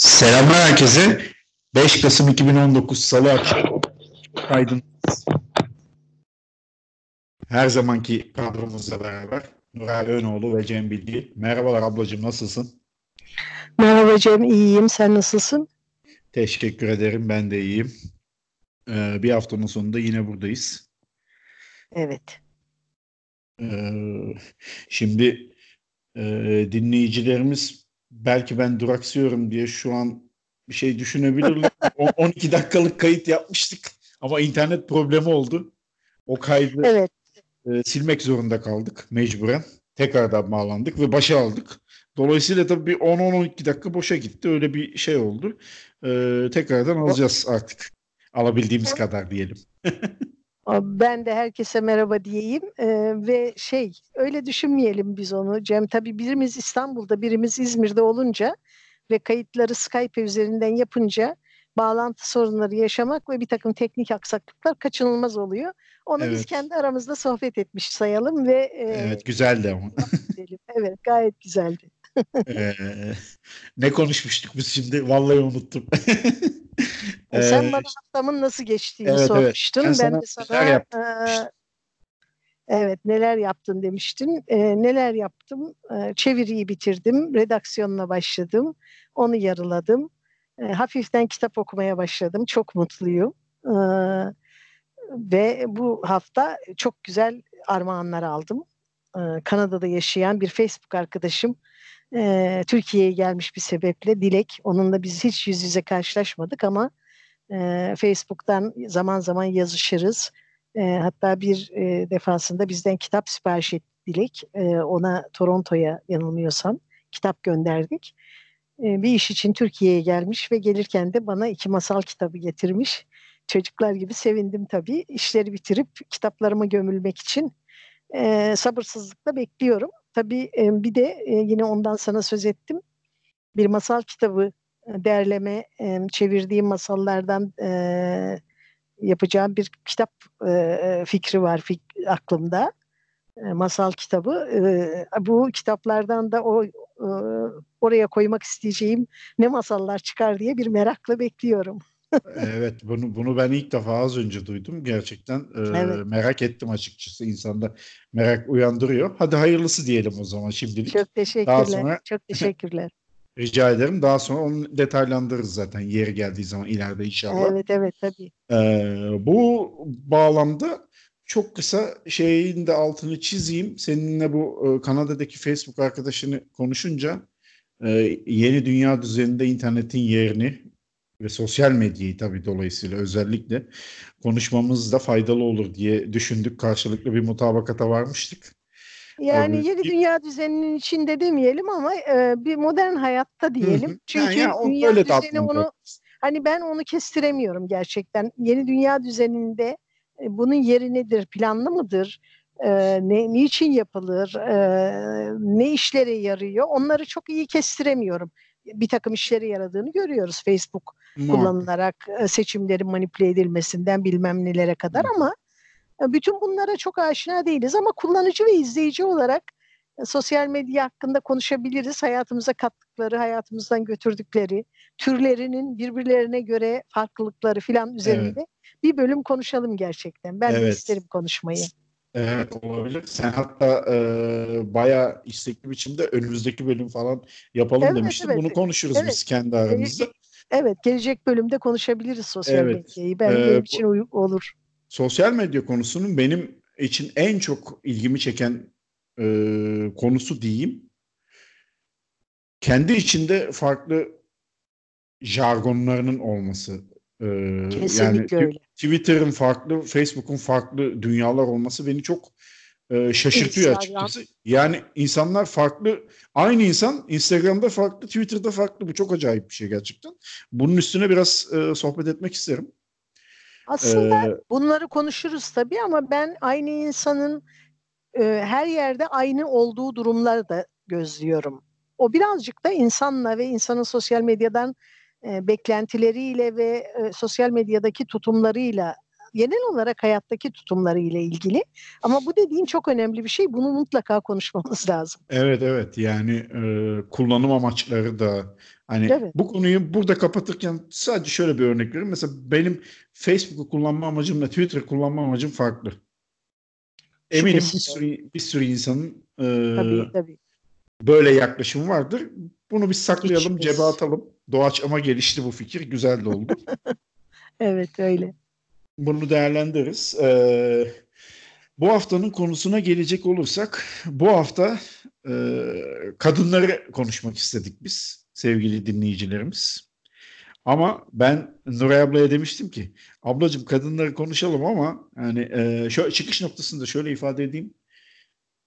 Selamlar herkese. 5 Kasım 2019 Salı akşamı kaydın. Her zamanki kadromuzla beraber Nuray Önoğlu ve Cem Bilgi. Merhabalar ablacığım nasılsın? Merhaba Cem, iyiyim. Sen nasılsın? Teşekkür ederim. Ben de iyiyim. Ee, bir haftanın sonunda yine buradayız. Evet. Ee, şimdi e, dinleyicilerimiz belki ben duraksıyorum diye şu an bir şey düşünebilirler. O- 12 dakikalık kayıt yapmıştık ama internet problemi oldu. O kaydı Evet. e, silmek zorunda kaldık mecburen. Tekrardan bağlandık ve başa aldık. Dolayısıyla tabii bir 10-12 dakika boşa gitti. Öyle bir şey oldu. Ee, tekrardan alacağız artık. Alabildiğimiz kadar diyelim. Ben de herkese merhaba diyeyim Ee, ve şey öyle düşünmeyelim biz onu Cem. Tabii birimiz İstanbul'da, birimiz İzmir'de olunca ve kayıtları Skype üzerinden yapınca bağlantı sorunları yaşamak ve bir takım teknik aksaklıklar kaçınılmaz oluyor. Onu biz Evet. kendi aramızda sohbet etmiş sayalım ve e, Evet güzeldi ama. Evet, gayet güzeldi. Ee, ne konuşmuştuk biz şimdi? Vallahi unuttum. E, Sen Ee, bana haftamın nasıl geçtiğini evet, evet. sormuştun. Ben Ben, sana de sana eee, evet neler yaptın demiştin. Eee, neler yaptım? Eee, çeviriyi bitirdim. Redaksiyonuna başladım. Onu yarıladım. Eee, hafiften kitap okumaya başladım. Çok mutluyum. Eee, ve bu hafta çok güzel armağanlar aldım. Eee, Kanada'da yaşayan bir Facebook arkadaşım eee, Türkiye'ye gelmiş bir sebeple Dilek. Onunla biz hiç yüz yüze karşılaşmadık ama e, Facebook'tan zaman zaman yazışırız. E, hatta bir e, defasında bizden kitap sipariş etti Dilek. E, ona Toronto'ya yanılmıyorsam kitap gönderdik. E, bir iş için Türkiye'ye gelmiş ve gelirken de bana iki masal kitabı getirmiş. Çocuklar gibi sevindim tabii. İşleri bitirip kitaplarıma gömülmek için e, sabırsızlıkla bekliyorum. Tabii bir de yine ondan sana söz ettim. Bir masal kitabı derleme, çevirdiğim masallardan yapacağım bir kitap fikri var aklımda. Masal kitabı. Bu kitaplardan da o oraya koymak isteyeceğim ne masallar çıkar diye bir merakla bekliyorum. Evet bunu bunu ben ilk defa az önce duydum. Gerçekten e, Evet. merak ettim açıkçası. İnsanda merak uyandırıyor. Hadi hayırlısı diyelim o zaman şimdilik. Çok teşekkürler. sonra- Çok teşekkürler. Rica ederim. Daha sonra onu detaylandırırız zaten yeri geldiği zaman ileride inşallah. evet evet tabii. Ee, bu bağlamda çok kısa şeyin de altını çizeyim. Seninle bu e, Kanada'daki Facebook arkadaşını konuşunca e, yeni dünya düzeninde internetin yerini ve sosyal medyayı tabii dolayısıyla özellikle konuşmamız da faydalı olur diye düşündük. Karşılıklı bir mutabakata varmıştık. Yani Tabii. yeni dünya düzeninin içinde demeyelim ama e, bir modern hayatta Hı hı. diyelim. Çünkü Yani ya, o dünya öyle düzeni onu hani ben onu kestiremiyorum gerçekten. Yeni dünya düzeninde e, bunun yeri nedir? Planlı mıdır? E, ne niçin yapılır? E, ne işlere yarıyor? Onları çok iyi kestiremiyorum. Bir takım işlere yaradığını görüyoruz Facebook Muhakkak. kullanılarak e, seçimlerin manipüle edilmesinden bilmem nelere kadar ama e, bütün bunlara çok aşina değiliz ama kullanıcı ve izleyici olarak e, sosyal medya hakkında konuşabiliriz. Hayatımıza kattıkları, hayatımızdan götürdükleri, türlerinin birbirlerine göre farklılıkları filan üzerinde bir bölüm konuşalım gerçekten. Ben de Evet. isterim konuşmayı. Evet olabilir. Sen hatta e, bayağı istekli biçimde önümüzdeki bölüm falan yapalım Evet, demiştin. evet. Bunu konuşuruz Evet. biz kendi aramızda. Evet, gelecek bölümde konuşabiliriz sosyal Evet. medyayı. Ben Ee, benim için uy- olur. Sosyal medya konusunun benim için en çok ilgimi çeken e, konusu diyeyim. Kendi içinde farklı jargonlarının olması. E, Kesinlikle yani öyle. Twitter'ın farklı, Facebook'un farklı dünyalar olması beni çok e, şaşırtıyor Instagram. açıkçası. Yani insanlar farklı, aynı insan Instagram'da farklı, Twitter'da farklı. Bu çok acayip bir şey gerçekten. Bunun üstüne biraz e, sohbet etmek isterim. Aslında E, Bunları konuşuruz tabii ama ben aynı insanın e, her yerde aynı olduğu durumları da gözlüyorum. O birazcık da insanla ve insanın sosyal medyadan e, beklentileriyle ve e, sosyal medyadaki tutumlarıyla genel olarak hayattaki tutumları ile ilgili. Ama bu dediğin çok önemli bir şey. Bunu mutlaka konuşmamız lazım. Evet evet yani e, kullanım amaçları da hani Evet. bu konuyu burada kapatırken sadece şöyle bir örnek vereyim. Mesela benim Facebook'u kullanma amacımla Twitter kullanma amacım farklı. Eminim bir sürü, bir sürü insanın e, Tabii tabii. böyle yaklaşım vardır. Bunu biz saklayalım, Hiç cebe atalım. Doğaçlama gelişti bu fikir. Güzel de oldu. Evet öyle. Bunu değerlendiririz. Ee, bu haftanın konusuna gelecek olursak, bu hafta e, kadınları konuşmak istedik biz, sevgili dinleyicilerimiz. Ama ben Nuray ablaya demiştim ki, ablacığım kadınları konuşalım ama yani e, şöyle çıkış noktasında şöyle ifade edeyim.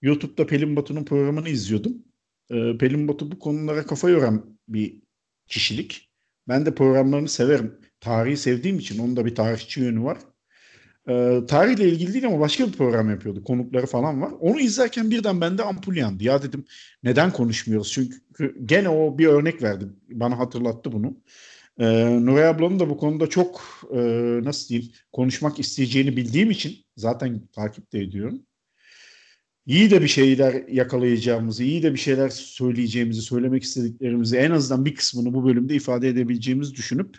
YouTube'da Pelin Batu'nun programını izliyordum. E, Pelin Batu bu konulara kafa yoran bir kişilik. Ben de programlarını severim. Tarihi sevdiğim için onun da bir tarihçi yönü var. Ee, tarihle ilgili değil ama başka bir program yapıyordu. Konukları falan var. Onu izlerken birden bende ampul yandı. Ya dedim neden konuşmuyoruz? Çünkü gene o bir örnek verdi. Bana hatırlattı bunu. Ee, Nuray ablanın da bu konuda çok e, nasıl diyeyim konuşmak isteyeceğini bildiğim için zaten takip de ediyorum. İyi de bir şeyler yakalayacağımızı, iyi de bir şeyler söyleyeceğimizi, söylemek istediklerimizi en azından bir kısmını bu bölümde ifade edebileceğimizi düşünüp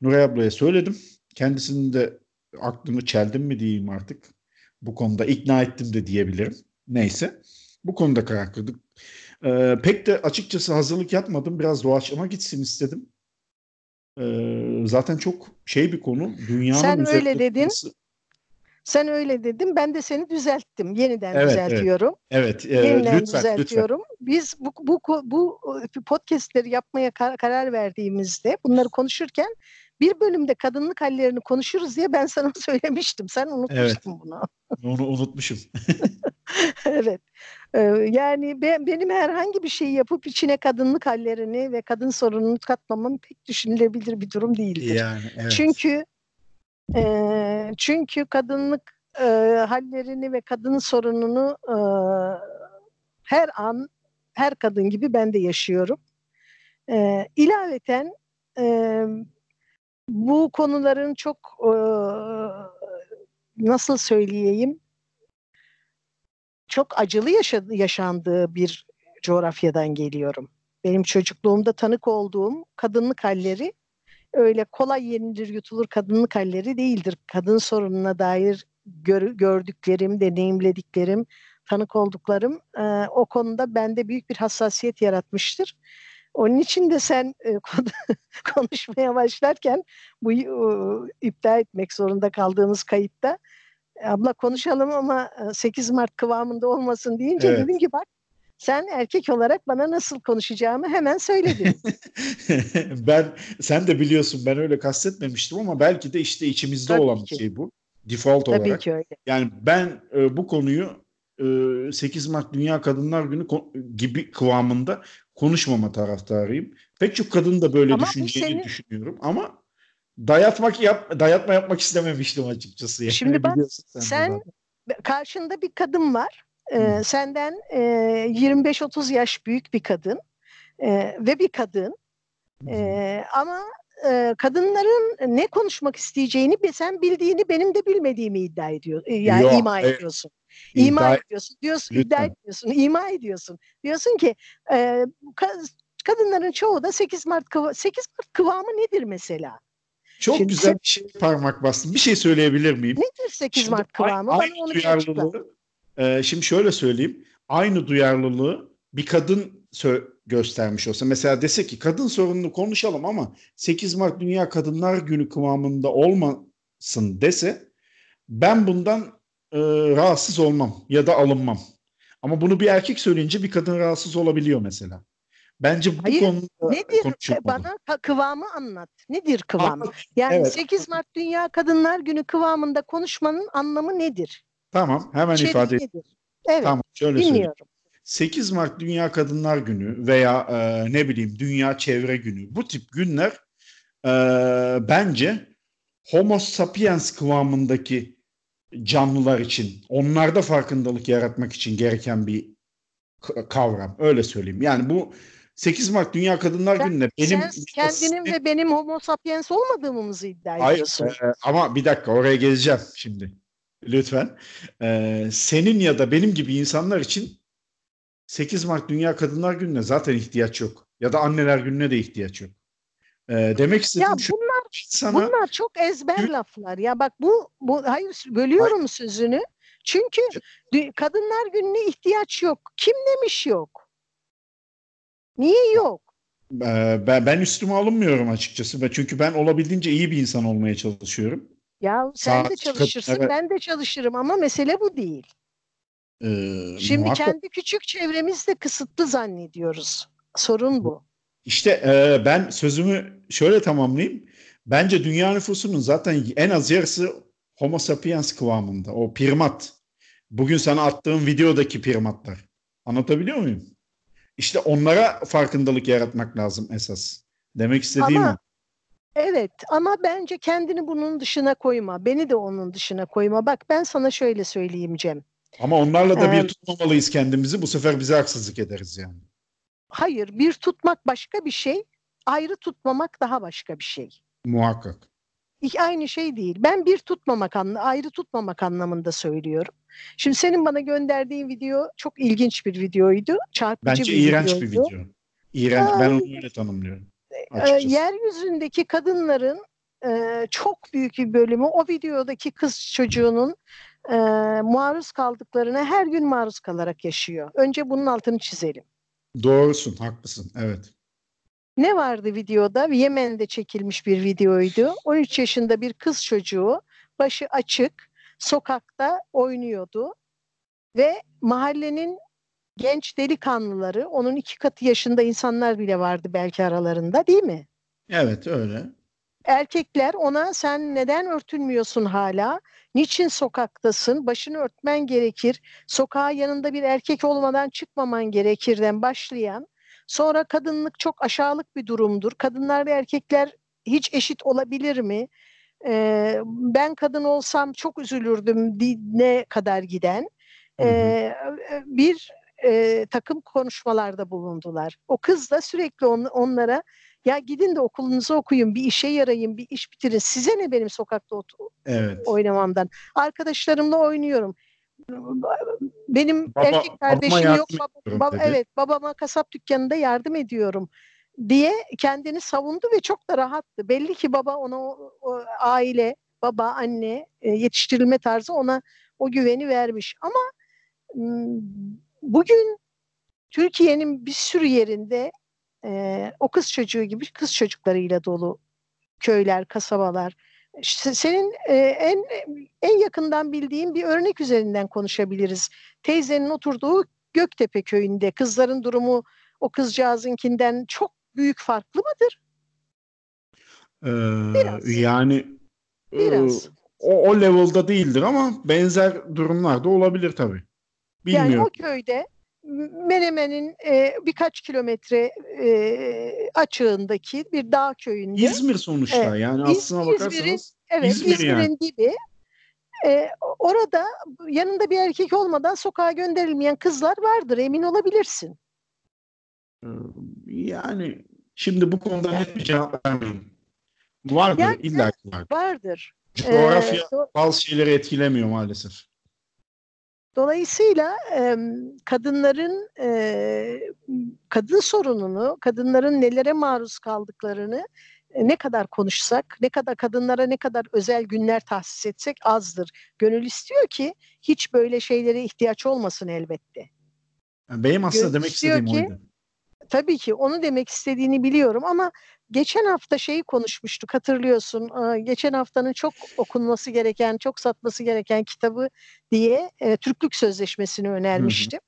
Nuray ablaya söyledim. Kendisinin de aklını çeldim mi diyeyim artık. Bu konuda ikna ettim de diyebilirim. Neyse. Bu konuda karar kıldık. Ee, pek de açıkçası hazırlık yapmadım. Biraz doğaçlama gitsin istedim. Ee, zaten çok şey bir konu. Dünyanın Sen öyle dedin. tutması- Sen öyle dedin. Ben de seni düzelttim. Yeniden Evet, düzeltiyorum. Evet, e, Yeniden lütfen, lütfen. düzeltiyorum. Biz bu, bu, bu podcastleri yapmaya kar- karar verdiğimizde bunları konuşurken bir bölümde kadınlık hallerini konuşuruz diye ben sana söylemiştim. Sen unutmuştun bunu. Onu unutmuşum. evet. Ee, yani ben, benim herhangi bir şey yapıp içine kadınlık hallerini ve kadın sorununu katmamam pek düşünülebilir bir durum değildir. Yani evet. Çünkü e, çünkü kadınlık e, hallerini ve kadın sorununu e, her an her kadın gibi ben de yaşıyorum. E, ilaveten e, bu konuların çok e, nasıl söyleyeyim çok acılı yaşadı, yaşandığı bir coğrafyadan geliyorum. Benim çocukluğumda tanık olduğum kadınlık halleri öyle kolay yenilir yutulur kadınlık halleri değildir. Kadın sorununa dair gör, gördüklerim, deneyimlediklerim, tanık olduklarım e, o konuda bende büyük bir hassasiyet yaratmıştır. Onun için de sen e, konuşmaya başlarken bu e, iptal etmek zorunda kaldığımız kayıtta abla konuşalım ama 8 Mart kıvamında olmasın deyince Evet. dedim ki bak sen erkek olarak bana nasıl konuşacağımı hemen söyledin. ben sen de biliyorsun ben öyle kastetmemiştim ama belki de işte içimizde Tabii olan bir ki. şey bu. Default Tabii olarak. ki öyle. Yani ben e, bu konuyu e, 8 Mart Dünya Kadınlar Günü gibi kıvamında konuşmama taraftarıyım. Pek çok kadın da böyle Ama düşüneceğini senin- düşünüyorum ama dayatmak yap dayatma yapmak istememiştim açıkçası. Yani Şimdi bak, sen sen karşında bir kadın var. Hı. senden e, 25-30 yaş büyük bir kadın e, ve bir kadın. E, ama e, kadınların ne konuşmak isteyeceğini sen bildiğini benim de bilmediğimi iddia ediyor. e, Yani Yok, ima e, ediyorsun. İma İddia- ediyorsun. Diyorsun, iddia Lütfen. ediyorsun. ima ediyorsun. Diyorsun ki e, ka- kadınların çoğu da 8 Mart kıva- 8 Mart kıvamı nedir mesela? Çok Şimdi güzel bir şey parmak bastın. Bir şey söyleyebilir miyim? Nedir 8 Şimdi Mart kıvamı? a- Bana aynı onu duyarlılığı, e, şimdi şöyle söyleyeyim. Aynı duyarlılığı bir kadın göstermiş olsa. Mesela dese ki kadın sorununu konuşalım ama 8 Mart Dünya Kadınlar Günü kıvamında olmasın dese ben bundan e, rahatsız olmam ya da alınmam. Ama bunu bir erkek söyleyince bir kadın rahatsız olabiliyor mesela. Bence bu Hayır, konuda Nedir? konuşulmalı. Bana kıvamı anlat. Nedir kıvam? Ama- Yani evet. 8 Mart Dünya Kadınlar Günü kıvamında konuşmanın anlamı nedir? Tamam hemen İçeriği ifade nedir? Evet, Tamam şöyle söyleyeyim. dinliyorum. 8 Mart Dünya Kadınlar Günü veya e, ne bileyim Dünya Çevre Günü bu tip günler e, bence Homo sapiens kıvamındaki canlılar için onlarda farkındalık yaratmak için gereken bir kavram öyle söyleyeyim. Yani bu 8 Mart Dünya Kadınlar Sen- Günü'nde benim Sen kendinin ve benim homo sapiens olmadığımızı iddia Hayır, ediyorsun. e, ama bir dakika oraya geleceğim şimdi. Lütfen. E, senin ya da benim gibi insanlar için 8 Mart Dünya Kadınlar Günü'ne zaten ihtiyaç yok. Ya da Anneler Günü'ne de ihtiyaç yok. E, demek istediğim Ya şu bunlar sana bunlar çok ezber laflar. Ya bak bu bu hayır bölüyorum sözünü. Çünkü kadınlar gününe ihtiyaç yok. Kim demiş yok? Niye yok? e, ben, ben üstüme alınmıyorum açıkçası. Çünkü ben olabildiğince iyi bir insan olmaya çalışıyorum. Ya sen Saat de çıkıp- çalışırsın, evet. ben de çalışırım ama mesele bu değil. E, Şimdi muhakkak- kendi küçük çevremizde kısıtlı zannediyoruz. Sorun bu. İşte e, ben sözümü şöyle tamamlayayım. Bence dünya nüfusunun zaten en az yarısı Homo sapiens kıvamında. O primat. Bugün sana attığım videodaki primatlar. Anlatabiliyor muyum? İşte onlara farkındalık yaratmak lazım esas. Demek istediğim Ama-. Evet ama bence kendini bunun dışına koyma. Beni de onun dışına koyma. Bak ben sana şöyle söyleyeyim Cem. Ama onlarla da Ee, bir tutmamalıyız kendimizi. Bu sefer bize haksızlık ederiz yani. Hayır, bir tutmak başka bir şey, ayrı tutmamak daha başka bir şey. Muhakkak. Aynı şey değil. Ben bir tutmamak ayrı tutmamak anlamında söylüyorum. Şimdi senin bana gönderdiğin video çok ilginç bir videoydu. Çarpıcı Bence bir iğrenç bir videoydu. video. İğrenç. Ben Ay. onu öyle tanımlıyorum. Ee, Açıkçası. yeryüzündeki kadınların e, çok büyük bir bölümü o videodaki kız çocuğunun e, maruz kaldıklarına her gün maruz kalarak yaşıyor. Önce bunun altını çizelim. Doğrusun, haklısın. Evet. Ne vardı videoda? Yemen'de çekilmiş bir videoydu. 13 yaşında bir kız çocuğu başı açık sokakta oynuyordu ve mahallenin genç delikanlıları onun iki katı yaşında insanlar bile vardı belki aralarında değil mi? Evet, öyle. Erkekler ona sen neden örtünmüyorsun hala? Niçin sokaktasın? Başını örtmen gerekir. Sokağa yanında bir erkek olmadan çıkmaman gerekirden başlayan sonra kadınlık çok aşağılık bir durumdur. Kadınlar ve erkekler hiç eşit olabilir mi? Ee, ben kadın olsam çok üzülürdüm ne kadar giden ee, bir e, takım konuşmalarda bulundular. O kız da sürekli on- onlara ya gidin de okulunuzu okuyun, bir işe yarayın, bir iş bitirin. Size ne benim sokakta ot- Evet. oynamamdan? Arkadaşlarımla oynuyorum. Benim Baba- erkek kardeşim yok. baba- dedi. evet, babama kasap dükkanında yardım ediyorum diye kendini savundu ve çok da rahattı. Belli ki baba ona o, o aile, baba, anne yetiştirilme tarzı ona o güveni vermiş. Ama bugün Türkiye'nin bir sürü yerinde e, o kız çocuğu gibi kız çocuklarıyla dolu köyler, kasabalar. İşte senin e, en en yakından bildiğin bir örnek üzerinden konuşabiliriz. Teyzenin oturduğu Göktepe köyünde kızların durumu o kızcağızınkinden çok büyük farklı mıdır? Ee, Biraz. yani Biraz. e, o, o level'da değildir ama benzer durumlar da olabilir tabii. Yani Bilmiyorum. o köyde Menemen'in e, birkaç kilometre e, açığındaki bir dağ köyünde. İzmir sonuçta Evet. yani İz- aslına İzmir'in- bakarsanız Evet, İzmir İzmir'in yani. dibi. Ee, orada yanında bir erkek olmadan sokağa gönderilmeyen kızlar vardır, emin olabilirsin. e, yani şimdi bu konuda net bir cevap vermeyeyim. Vardır, Yani- illa ki vardır. Vardır. Ee, Coğrafya do- bazı şeyleri etkilemiyor maalesef. Dolayısıyla e, kadınların e, kadın sorununu, kadınların nelere maruz kaldıklarını e, ne kadar konuşsak, ne kadar kadınlara ne kadar özel günler tahsis etsek azdır. Gönül istiyor ki hiç böyle şeylere ihtiyaç olmasın elbette. Yani benim aslında Gö- demek istediğim ki- oydu. Tabii ki onu demek istediğini biliyorum ama geçen hafta şeyi konuşmuştuk hatırlıyorsun. Aa, Geçen haftanın çok okunması gereken, çok satması gereken kitabı diye e, Türklük Sözleşmesi'ni önermiştim.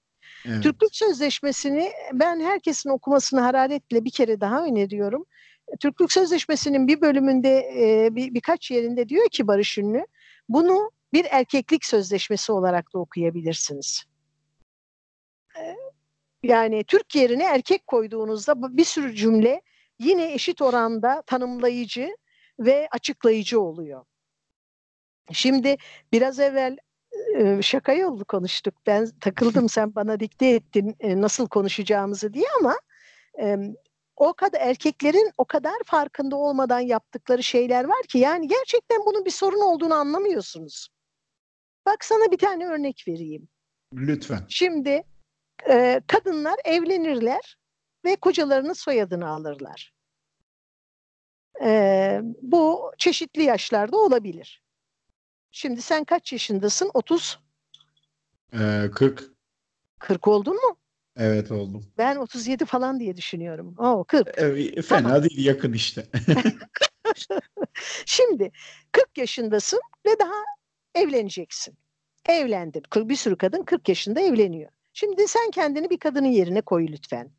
Evet. Türklük Sözleşmesi'ni ben herkesin okumasını hararetle bir kere daha öneriyorum. Türklük Sözleşmesi'nin bir bölümünde e, bir, birkaç yerinde diyor ki Barış Ünlü bunu bir erkeklik sözleşmesi olarak da okuyabilirsiniz. Yani Türk yerine erkek koyduğunuzda bir sürü cümle yine eşit oranda tanımlayıcı ve açıklayıcı oluyor. Şimdi biraz evvel e, şaka yollu konuştuk. Ben takıldım sen bana dikte ettin e, nasıl konuşacağımızı diye ama o kadar erkeklerin o kadar farkında olmadan yaptıkları şeyler var ki yani gerçekten bunun bir sorun olduğunu anlamıyorsunuz. Bak sana bir tane örnek vereyim. Lütfen. Şimdi e, kadınlar evlenirler ve kocalarının soyadını alırlar. E, bu çeşitli yaşlarda olabilir. Şimdi sen kaç yaşındasın? 30? Ee, 40. 40 oldun mu? Evet oldum. Ben 37 falan diye düşünüyorum. Oo 40. Ee, fena Tamam. değil yakın işte. Şimdi 40 yaşındasın ve daha evleneceksin. Evlendin. Bir sürü kadın 40 yaşında evleniyor. Şimdi sen kendini bir kadının yerine koy lütfen.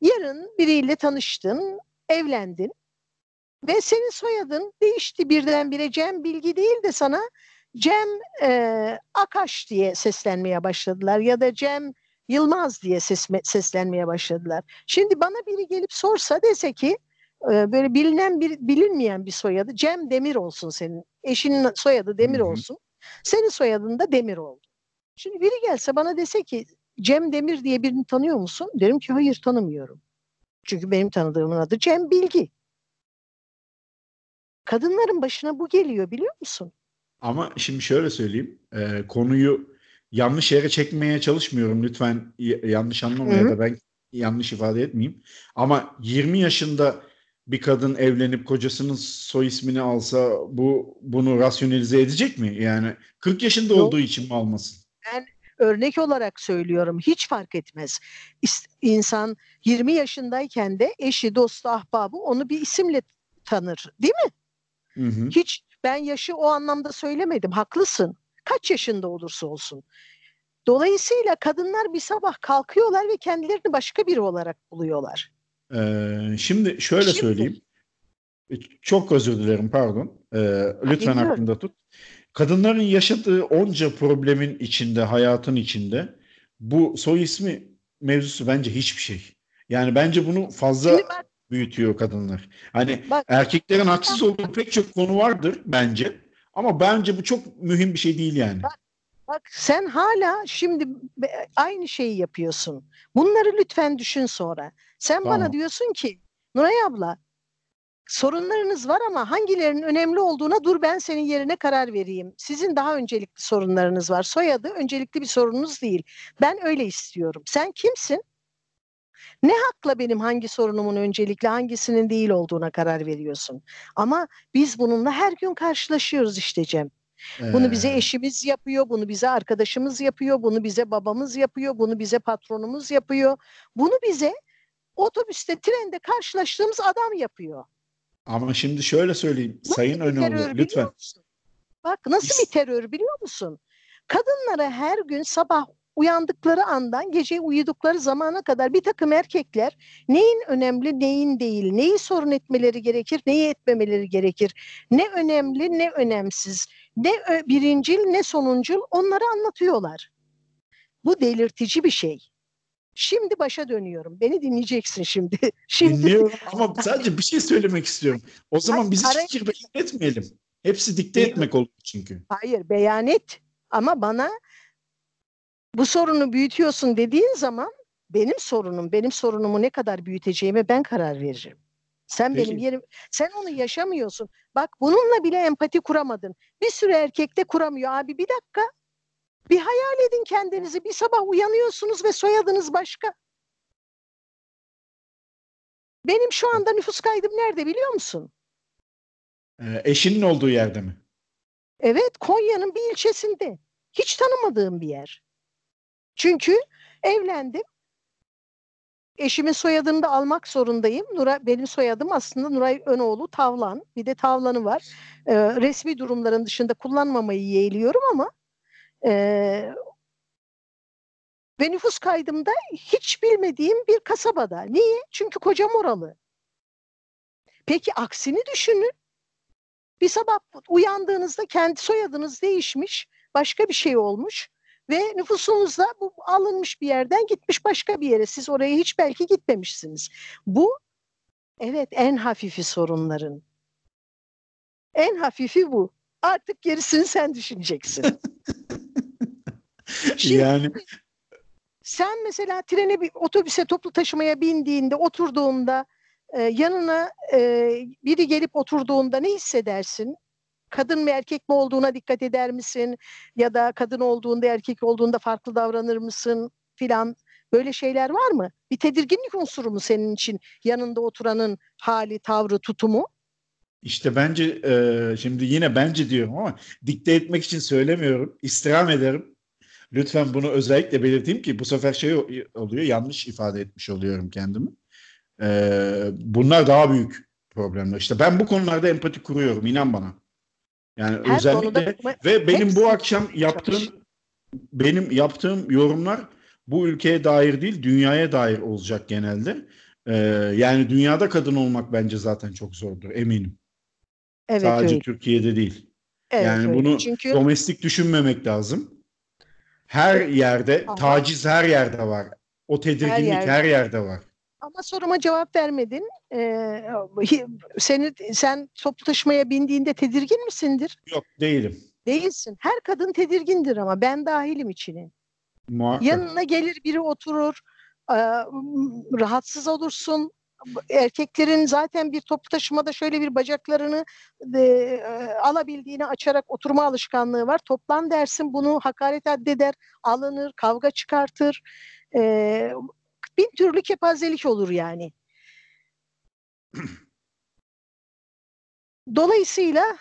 Yarın biriyle tanıştın, evlendin ve senin soyadın değişti birdenbire Cem Bilgi değil de sana Cem e, Akaş diye seslenmeye başladılar ya da Cem Yılmaz diye sesme, seslenmeye başladılar. Şimdi bana biri gelip sorsa dese ki e, böyle bilinen bir bilinmeyen bir soyadı Cem Demir olsun senin. Eşinin soyadı Demir olsun. Senin soyadın da Demir oldu. Şimdi biri gelse bana dese ki Cem Demir diye birini tanıyor musun? Derim ki hayır tanımıyorum. Çünkü benim tanıdığımın adı Cem Bilgi. Kadınların başına bu geliyor biliyor musun? Ama şimdi şöyle söyleyeyim. e, konuyu yanlış yere çekmeye çalışmıyorum. Lütfen yanlış anlama ya Hı hı. da ben yanlış ifade etmeyeyim. Ama 20 yaşında bir kadın evlenip kocasının soy ismini alsa bu bunu rasyonelize edecek mi? Yani 40 yaşında Yok. olduğu için mi almasın? Örnek olarak söylüyorum hiç fark etmez. İnsan 20 yaşındayken de eşi, dostu, ahbabı onu bir isimle tanır değil mi? Hı hı. Hiç ben yaşı o anlamda söylemedim. Haklısın. Kaç yaşında olursa olsun. Dolayısıyla kadınlar bir sabah kalkıyorlar ve kendilerini başka biri olarak buluyorlar. Ee, şimdi şöyle Şimdi- söyleyeyim. Çok özür dilerim pardon. Ee, lütfen Dinliyorum. aklında tut. Kadınların yaşadığı onca problemin içinde, hayatın içinde bu soy ismi mevzusu bence hiçbir şey. Yani bence bunu fazla bak, büyütüyor kadınlar. Hani bak erkeklerin haksız olduğu pek çok konu vardır bence. Ama bence bu çok mühim bir şey değil yani. Bak sen hala şimdi aynı şeyi yapıyorsun. Bunları lütfen düşün sonra. Sen bana Tamam. diyorsun ki Nuray abla sorunlarınız var ama hangilerinin önemli olduğuna dur ben senin yerine karar vereyim. Sizin daha öncelikli sorunlarınız var. Soyadı öncelikli bir sorununuz değil. Ben öyle istiyorum. Sen kimsin? Ne hakla benim hangi sorunumun öncelikli hangisinin değil olduğuna karar veriyorsun. Ama biz bununla her gün karşılaşıyoruz işte Cem. Bunu bize Ee, eşimiz yapıyor, bunu bize arkadaşımız yapıyor, bunu bize babamız yapıyor, bunu bize patronumuz yapıyor. Bunu bize otobüste, trende karşılaştığımız adam yapıyor. Ama şimdi şöyle söyleyeyim. Nasıl Sayın biliyor lütfen. Bak nasıl bir terör biliyor musun? Kadınlara her gün sabah uyandıkları andan gece uyudukları zamana kadar bir takım erkekler neyin önemli neyin değil, neyi sorun etmeleri gerekir, neyi etmemeleri gerekir, ne önemli ne önemsiz, ne birincil ne sonuncul onları anlatıyorlar. Bu delirtici bir şey. Şimdi başa dönüyorum. Beni dinleyeceksin şimdi. Şimdi Dinliyorum ama sadece bir şey söylemek istiyorum. O zaman Hayır, bizi araya fikir beyan etmeyelim. Hepsi dikte Değil. etmek olur çünkü. Hayır beyan et ama bana bu sorunu büyütüyorsun dediğin zaman benim sorunum, benim sorunumu ne kadar büyüteceğime ben karar veririm. Sen benim Peki. yerim, sen onu yaşamıyorsun. Bak bununla bile empati kuramadın. Bir sürü erkek de kuramıyor. Abi bir dakika. Bir hayal edin kendinizi. Bir sabah uyanıyorsunuz ve soyadınız başka. Benim şu anda nüfus kaydım nerede biliyor musun? Ee, eşinin olduğu yerde mi? Evet, Konya'nın bir ilçesinde. Hiç tanımadığım bir yer. Çünkü evlendim. Eşimin soyadını da almak zorundayım. Nuray, benim soyadım aslında Nuray Önoğlu Tavlan. Bir de Tavlan'ı var. Ee, resmi durumların dışında kullanmamayı yeğliyorum ama e, ve nüfus kaydımda hiç bilmediğim bir kasabada. Niye? Çünkü kocam oralı. Peki aksini düşünün. Bir sabah uyandığınızda kendi soyadınız değişmiş, başka bir şey olmuş ve nüfusunuzda bu alınmış bir yerden gitmiş başka bir yere. Siz oraya hiç belki gitmemişsiniz. Bu evet en hafifi sorunların. En hafifi bu. Artık gerisini sen düşüneceksin. Şimdi Yani Sen mesela trene bir otobüse toplu taşımaya bindiğinde oturduğunda e, yanına e, biri gelip oturduğunda ne hissedersin? Kadın mı erkek mi olduğuna dikkat eder misin? Ya da kadın olduğunda erkek olduğunda farklı davranır mısın filan? Böyle şeyler var mı? Bir tedirginlik unsuru mu senin için yanında oturanın hali, tavrı, tutumu? İşte bence e, şimdi yine bence diyorum ama dikte etmek için söylemiyorum. İstirham ederim. Lütfen bunu özellikle belirteyim ki bu sefer şey oluyor yanlış ifade etmiş oluyorum kendimi. E, bunlar daha büyük problemler. İşte ben bu konularda empati kuruyorum inan bana. Yani Her özellikle ve benim bu akşam yaptığım benim yaptığım yorumlar bu ülkeye dair değil dünyaya dair olacak genelde. Ee, yani dünyada kadın olmak bence zaten çok zordur eminim. Evet, Sadece öyle. Türkiye'de değil. Evet, yani öyle. bunu Çünkü... domestik düşünmemek lazım. Her yerde Aha. taciz her yerde var. O tedirginlik her yerde, her yerde var. Ama soruma cevap vermedin. Ee, seni sen toplu taşımaya bindiğinde tedirgin misindir? Yok değilim. Değilsin. Her kadın tedirgindir ama ben dahilim içine. Muhakkak. Yanına gelir biri oturur, e, rahatsız olursun. Erkeklerin zaten bir toplu taşımada şöyle bir bacaklarını e, alabildiğini açarak oturma alışkanlığı var. Toplan dersin bunu hakaret addeder, alınır, kavga çıkartır. E, bin türlü kepazelik olur yani. Dolayısıyla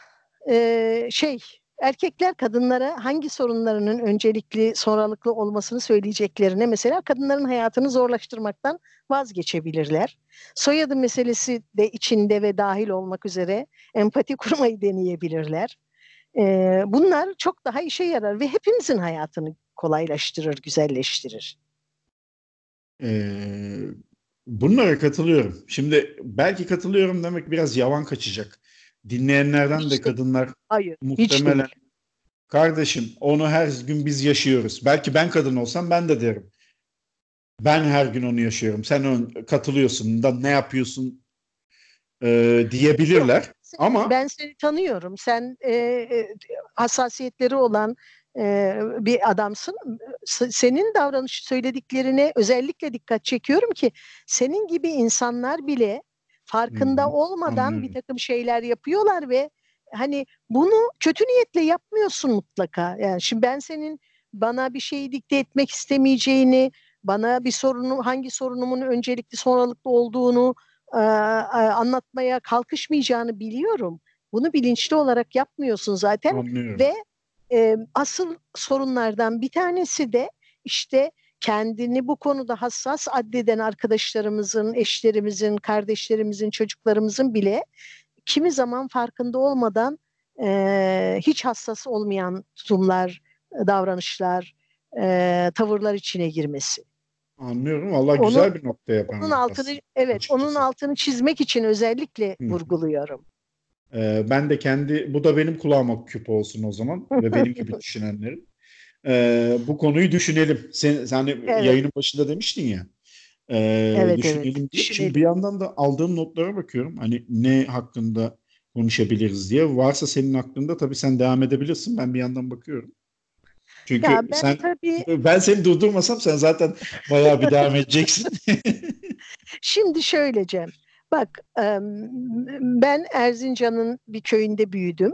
e, şey erkekler kadınlara hangi sorunlarının öncelikli sonralıklı olmasını söyleyeceklerine mesela kadınların hayatını zorlaştırmaktan vazgeçebilirler. Soyadı meselesi de içinde ve dahil olmak üzere empati kurmayı deneyebilirler. Ee, bunlar çok daha işe yarar ve hepimizin hayatını kolaylaştırır, güzelleştirir. Ee, bunlara katılıyorum. Şimdi belki katılıyorum demek biraz yavan kaçacak. Dinleyenlerden hiç de kadınlar hayır, muhtemelen hiç kardeşim onu her gün biz yaşıyoruz. Belki ben kadın olsam ben de derim. Ben her gün onu yaşıyorum. Sen ön, katılıyorsun da ne yapıyorsun e, diyebilirler. Yok, ama ben seni tanıyorum. Sen e, e, hassasiyetleri olan e, bir adamsın. Senin davranış söylediklerine özellikle dikkat çekiyorum ki senin gibi insanlar bile farkında hmm, olmadan anlıyorum. bir takım şeyler yapıyorlar ve hani bunu kötü niyetle yapmıyorsun mutlaka. Yani şimdi ben senin bana bir şeyi dikte etmek istemeyeceğini, bana bir sorunu hangi sorunumun öncelikli sonralıklı olduğunu e, anlatmaya kalkışmayacağını biliyorum. Bunu bilinçli olarak yapmıyorsun zaten Anlıyorum. ve e, asıl sorunlardan bir tanesi de işte kendini bu konuda hassas addeden arkadaşlarımızın, eşlerimizin, kardeşlerimizin, çocuklarımızın bile kimi zaman farkında olmadan e, hiç hassas olmayan tutumlar, davranışlar, e, tavırlar içine girmesi. Anlıyorum. Allah onun, güzel bir noktaya Onun altını evet, açıkçası. onun altını çizmek için özellikle Hı. vurguluyorum. Ee, ben de kendi bu da benim kulağıma küp olsun o zaman ve benim gibi düşünenlerin. Ee, bu konuyu düşünelim. Sen, sen evet. yayının başında demiştin ya. E, evet, düşünelim evet. diye. Şimdi bir yandan da aldığım notlara bakıyorum. Hani ne hakkında konuşabiliriz diye. Varsa senin aklında tabii sen devam edebilirsin. Ben bir yandan bakıyorum. Çünkü ya ben sen tabii... ben seni durdurmasam sen zaten bayağı bir devam edeceksin. Şimdi şöyle Cem. Bak ben Erzincan'ın bir köyünde büyüdüm.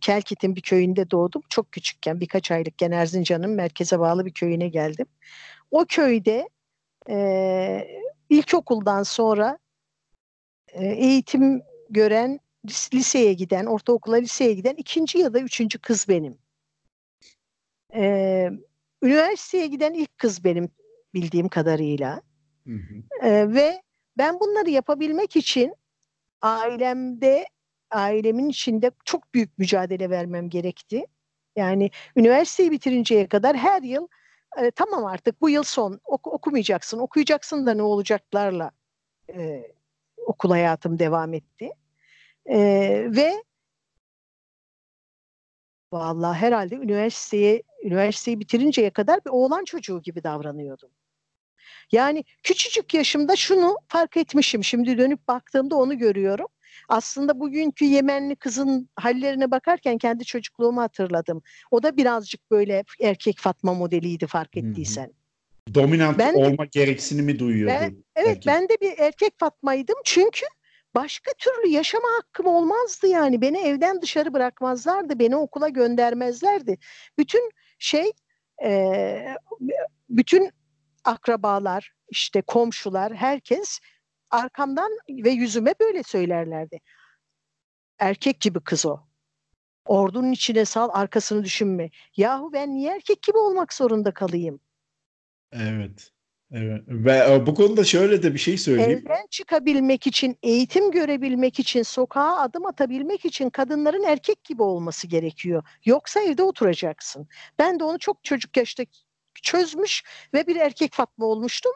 Kelkit'in bir köyünde doğdum. Çok küçükken birkaç aylıkken Erzincan'ın merkeze bağlı bir köyüne geldim. O köyde ilkokuldan sonra eğitim gören liseye giden, ortaokula liseye giden ikinci ya da üçüncü kız benim. Ee, üniversiteye giden ilk kız benim bildiğim kadarıyla. Hı hı. Ee, ve ben bunları yapabilmek için ailemde, ailemin içinde çok büyük mücadele vermem gerekti. Yani üniversiteyi bitirinceye kadar her yıl e, tamam artık bu yıl son ok- okumayacaksın, okuyacaksın da ne olacaklarla e, okul hayatım devam etti. E, ve vallahi herhalde üniversiteye üniversiteyi bitirinceye kadar bir oğlan çocuğu gibi davranıyordum. Yani küçücük yaşımda şunu fark etmişim. Şimdi dönüp baktığımda onu görüyorum. Aslında bugünkü Yemenli kızın hallerine bakarken kendi çocukluğumu hatırladım. O da birazcık böyle erkek Fatma modeliydi fark ettiysen. Dominant Ben- olma gereksinimi duyuyordu. Ben- Evet ben de bir erkek Fatma'ydım çünkü başka türlü yaşama hakkım olmazdı yani. Beni evden dışarı bırakmazlardı, beni okula göndermezlerdi. Bütün şey, e, bütün akrabalar, işte komşular, herkes arkamdan ve yüzüme böyle söylerlerdi. Erkek gibi kız o. Ordunun içine sal, arkasını düşünme. Yahu ben niye erkek gibi olmak zorunda kalayım? Evet. Evet. Ve e, bu konuda şöyle de bir şey söyleyeyim. Evden çıkabilmek için, eğitim görebilmek için, sokağa adım atabilmek için kadınların erkek gibi olması gerekiyor. Yoksa evde oturacaksın. Ben de onu çok çocuk yaşta çözmüş ve bir erkek Fatma olmuştum.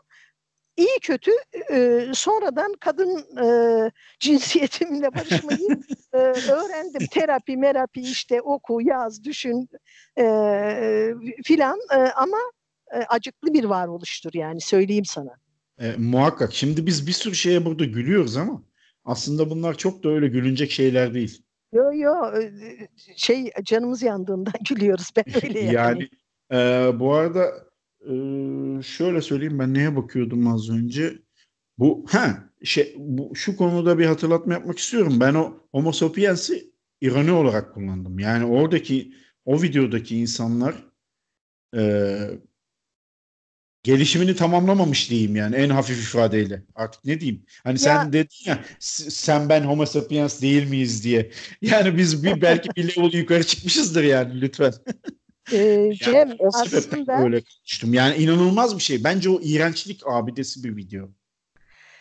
İyi kötü e, sonradan kadın e, cinsiyetimle barışmayı e, öğrendim. Terapi, merapi işte oku, yaz, düşün e, filan E, ama e, acıklı bir varoluştur yani söyleyeyim sana. E, muhakkak. Şimdi biz bir sürü şeye burada gülüyoruz ama aslında bunlar çok da öyle gülünecek şeyler değil. Yo yo e, şey canımız yandığından gülüyoruz ben öyle yani. Yani e, bu arada e, şöyle söyleyeyim ben neye bakıyordum az önce? Bu ha şey bu şu konuda bir hatırlatma yapmak istiyorum. Ben o Homo sapiens'i ironi olarak kullandım. Yani oradaki o videodaki insanlar e, gelişimini tamamlamamış diyeyim yani en hafif ifadeyle. Artık ne diyeyim? Hani sen Ya- dedin ya sen ben Homo sapiens değil miyiz diye. Yani biz bir belki bir level yukarı çıkmışızdır yani lütfen. Ee, Yani Cem sebepten aslında öyle konuştum. Yani inanılmaz bir şey. Bence o iğrençlik abidesi bir video.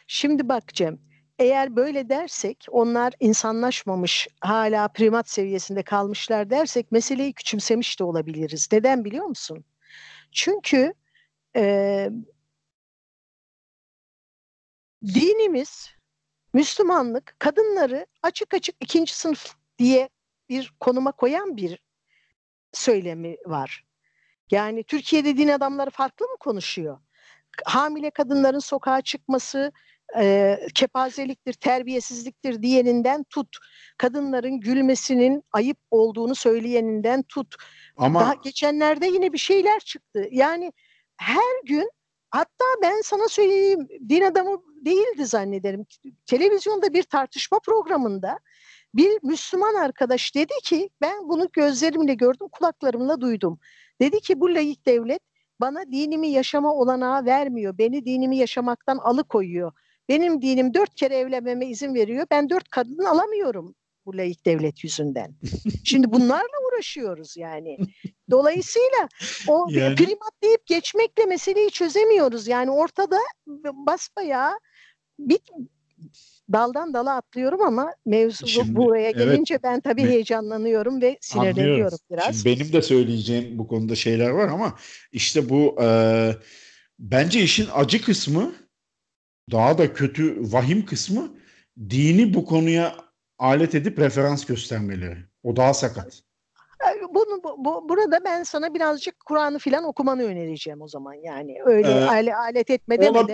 şimdi bak Cem eğer böyle dersek onlar insanlaşmamış hala primat seviyesinde kalmışlar dersek meseleyi küçümsemiş de olabiliriz. Neden biliyor musun? Çünkü e, dinimiz Müslümanlık kadınları açık açık ikinci sınıf diye bir konuma koyan bir söylemi var. Yani Türkiye'de din adamları farklı mı konuşuyor? Hamile kadınların sokağa çıkması e, kepazeliktir, terbiyesizliktir diyeninden tut. Kadınların gülmesinin ayıp olduğunu söyleyeninden tut. Ama Daha geçenlerde yine bir şeyler çıktı. Yani her gün hatta ben sana söyleyeyim din adamı değildi zannederim. Televizyonda bir tartışma programında bir Müslüman arkadaş dedi ki ben bunu gözlerimle gördüm kulaklarımla duydum. Dedi ki bu layık devlet bana dinimi yaşama olanağı vermiyor. Beni dinimi yaşamaktan alıkoyuyor. Benim dinim dört kere evlenmeme izin veriyor. Ben dört kadın alamıyorum bu layık devlet yüzünden. Şimdi bunlarla uğraşıyoruz yani. Dolayısıyla o Yani- primat deyip geçmekle meseleyi çözemiyoruz. Yani ortada basbayağı bit daldan dala atlıyorum ama mevzu bu- Şimdi, buraya evet. gelince ben tabii Me- heyecanlanıyorum ve sinirleniyorum Anlıyoruz. biraz. Şimdi benim de söyleyeceğim bu konuda şeyler var ama işte bu e, bence işin acı kısmı daha da kötü vahim kısmı dini bu konuya alet edip referans göstermeleri. O daha sakat. Bunu bu, bu- burada ben sana birazcık Kur'an'ı filan okumanı önereceğim o zaman yani öyle Ee, ale- alet etme demeden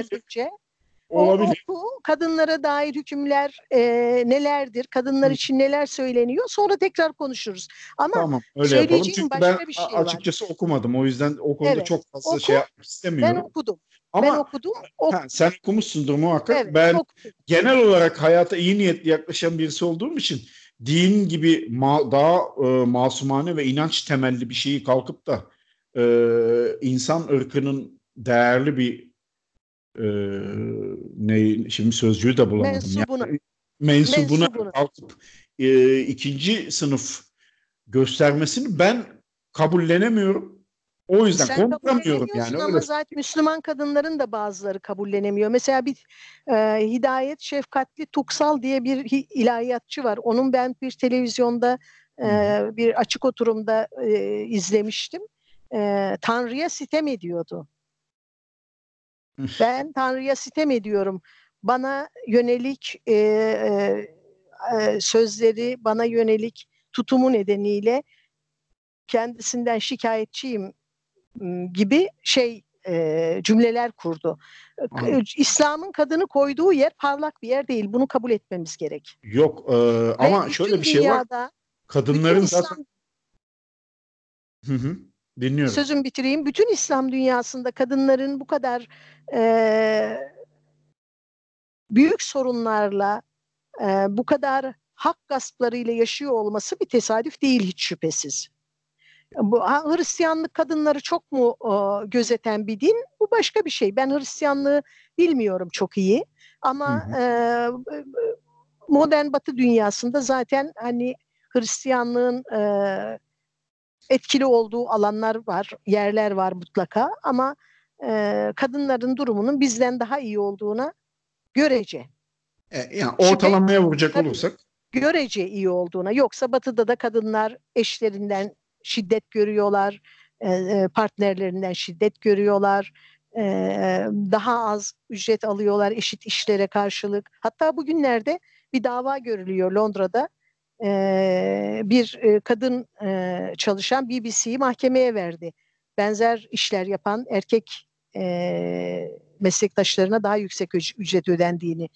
olabilir. O oku, kadınlara dair hükümler e, nelerdir, kadınlar Hı. için neler söyleniyor sonra tekrar konuşuruz. Ama Tamam öyle yapalım. söyleyeceğim Çünkü başka ben bir şey a- var. açıkçası okumadım. O yüzden o konuda Evet, çok fazla oku. şey yapmak ben istemiyorum. okudum. ben Ama okudum. ok- ha, sen okumuşsundur muhakkak. evet, ben okudum. genel olarak hayata iyi niyetli yaklaşan birisi olduğum için din gibi ma- daha e, masumane ve inanç temelli bir şeyi kalkıp da e, insan ırkının değerli bir e, ne şimdi sözcüğü de bulamadım. Mensubuna. Yani, mensubuna Mensubuna. kalkıp e, ikinci sınıf göstermesini ben kabullenemiyorum. O yüzden Sen kabullenemiyorsun yani. ama Öyle zaten Müslüman kadınların da bazıları kabullenemiyor. Mesela bir e, Hidayet Şefkatli Tuksal diye bir hi- ilahiyatçı var. Onun ben bir televizyonda e, bir açık oturumda e, izlemiştim. E, Tanrı'ya sitem ediyordu. ben Tanrı'ya sitem ediyorum. Bana yönelik e, e, e, sözleri, bana yönelik tutumu nedeniyle kendisinden şikayetçiyim gibi şey e, cümleler kurdu. Anladım. İslam'ın kadını koyduğu yer parlak bir yer değil. Bunu kabul etmemiz gerek. Yok e, ama Ve şöyle bir şey var. dünyada, Kadınların bütün zaten İslam Hı hı. Dinliyorum. Sözümü bitireyim. Bütün İslam dünyasında kadınların bu kadar e, büyük sorunlarla e, bu kadar hak gasplarıyla yaşıyor olması bir tesadüf değil hiç şüphesiz. Bu Hristiyanlık kadınları çok mu o, gözeten bir din? Bu başka bir şey. Ben Hristiyanlığı bilmiyorum çok iyi. Ama hı hı. E, modern Batı dünyasında zaten hani Hristiyanlığın e, etkili olduğu alanlar var, yerler var mutlaka. Ama e, kadınların durumunun bizden daha iyi olduğuna görece. E, yani ortalamaya Şimdi, vuracak olursak. Görece iyi olduğuna. Yoksa Batı'da da kadınlar eşlerinden şiddet görüyorlar, e, e, partnerlerinden şiddet görüyorlar, e, daha az ücret alıyorlar eşit işlere karşılık. Hatta bugünlerde bir dava görülüyor Londra'da. Bir kadın çalışan BBC'yi mahkemeye verdi. Benzer işler yapan erkek meslektaşlarına daha yüksek ücret ödendiğini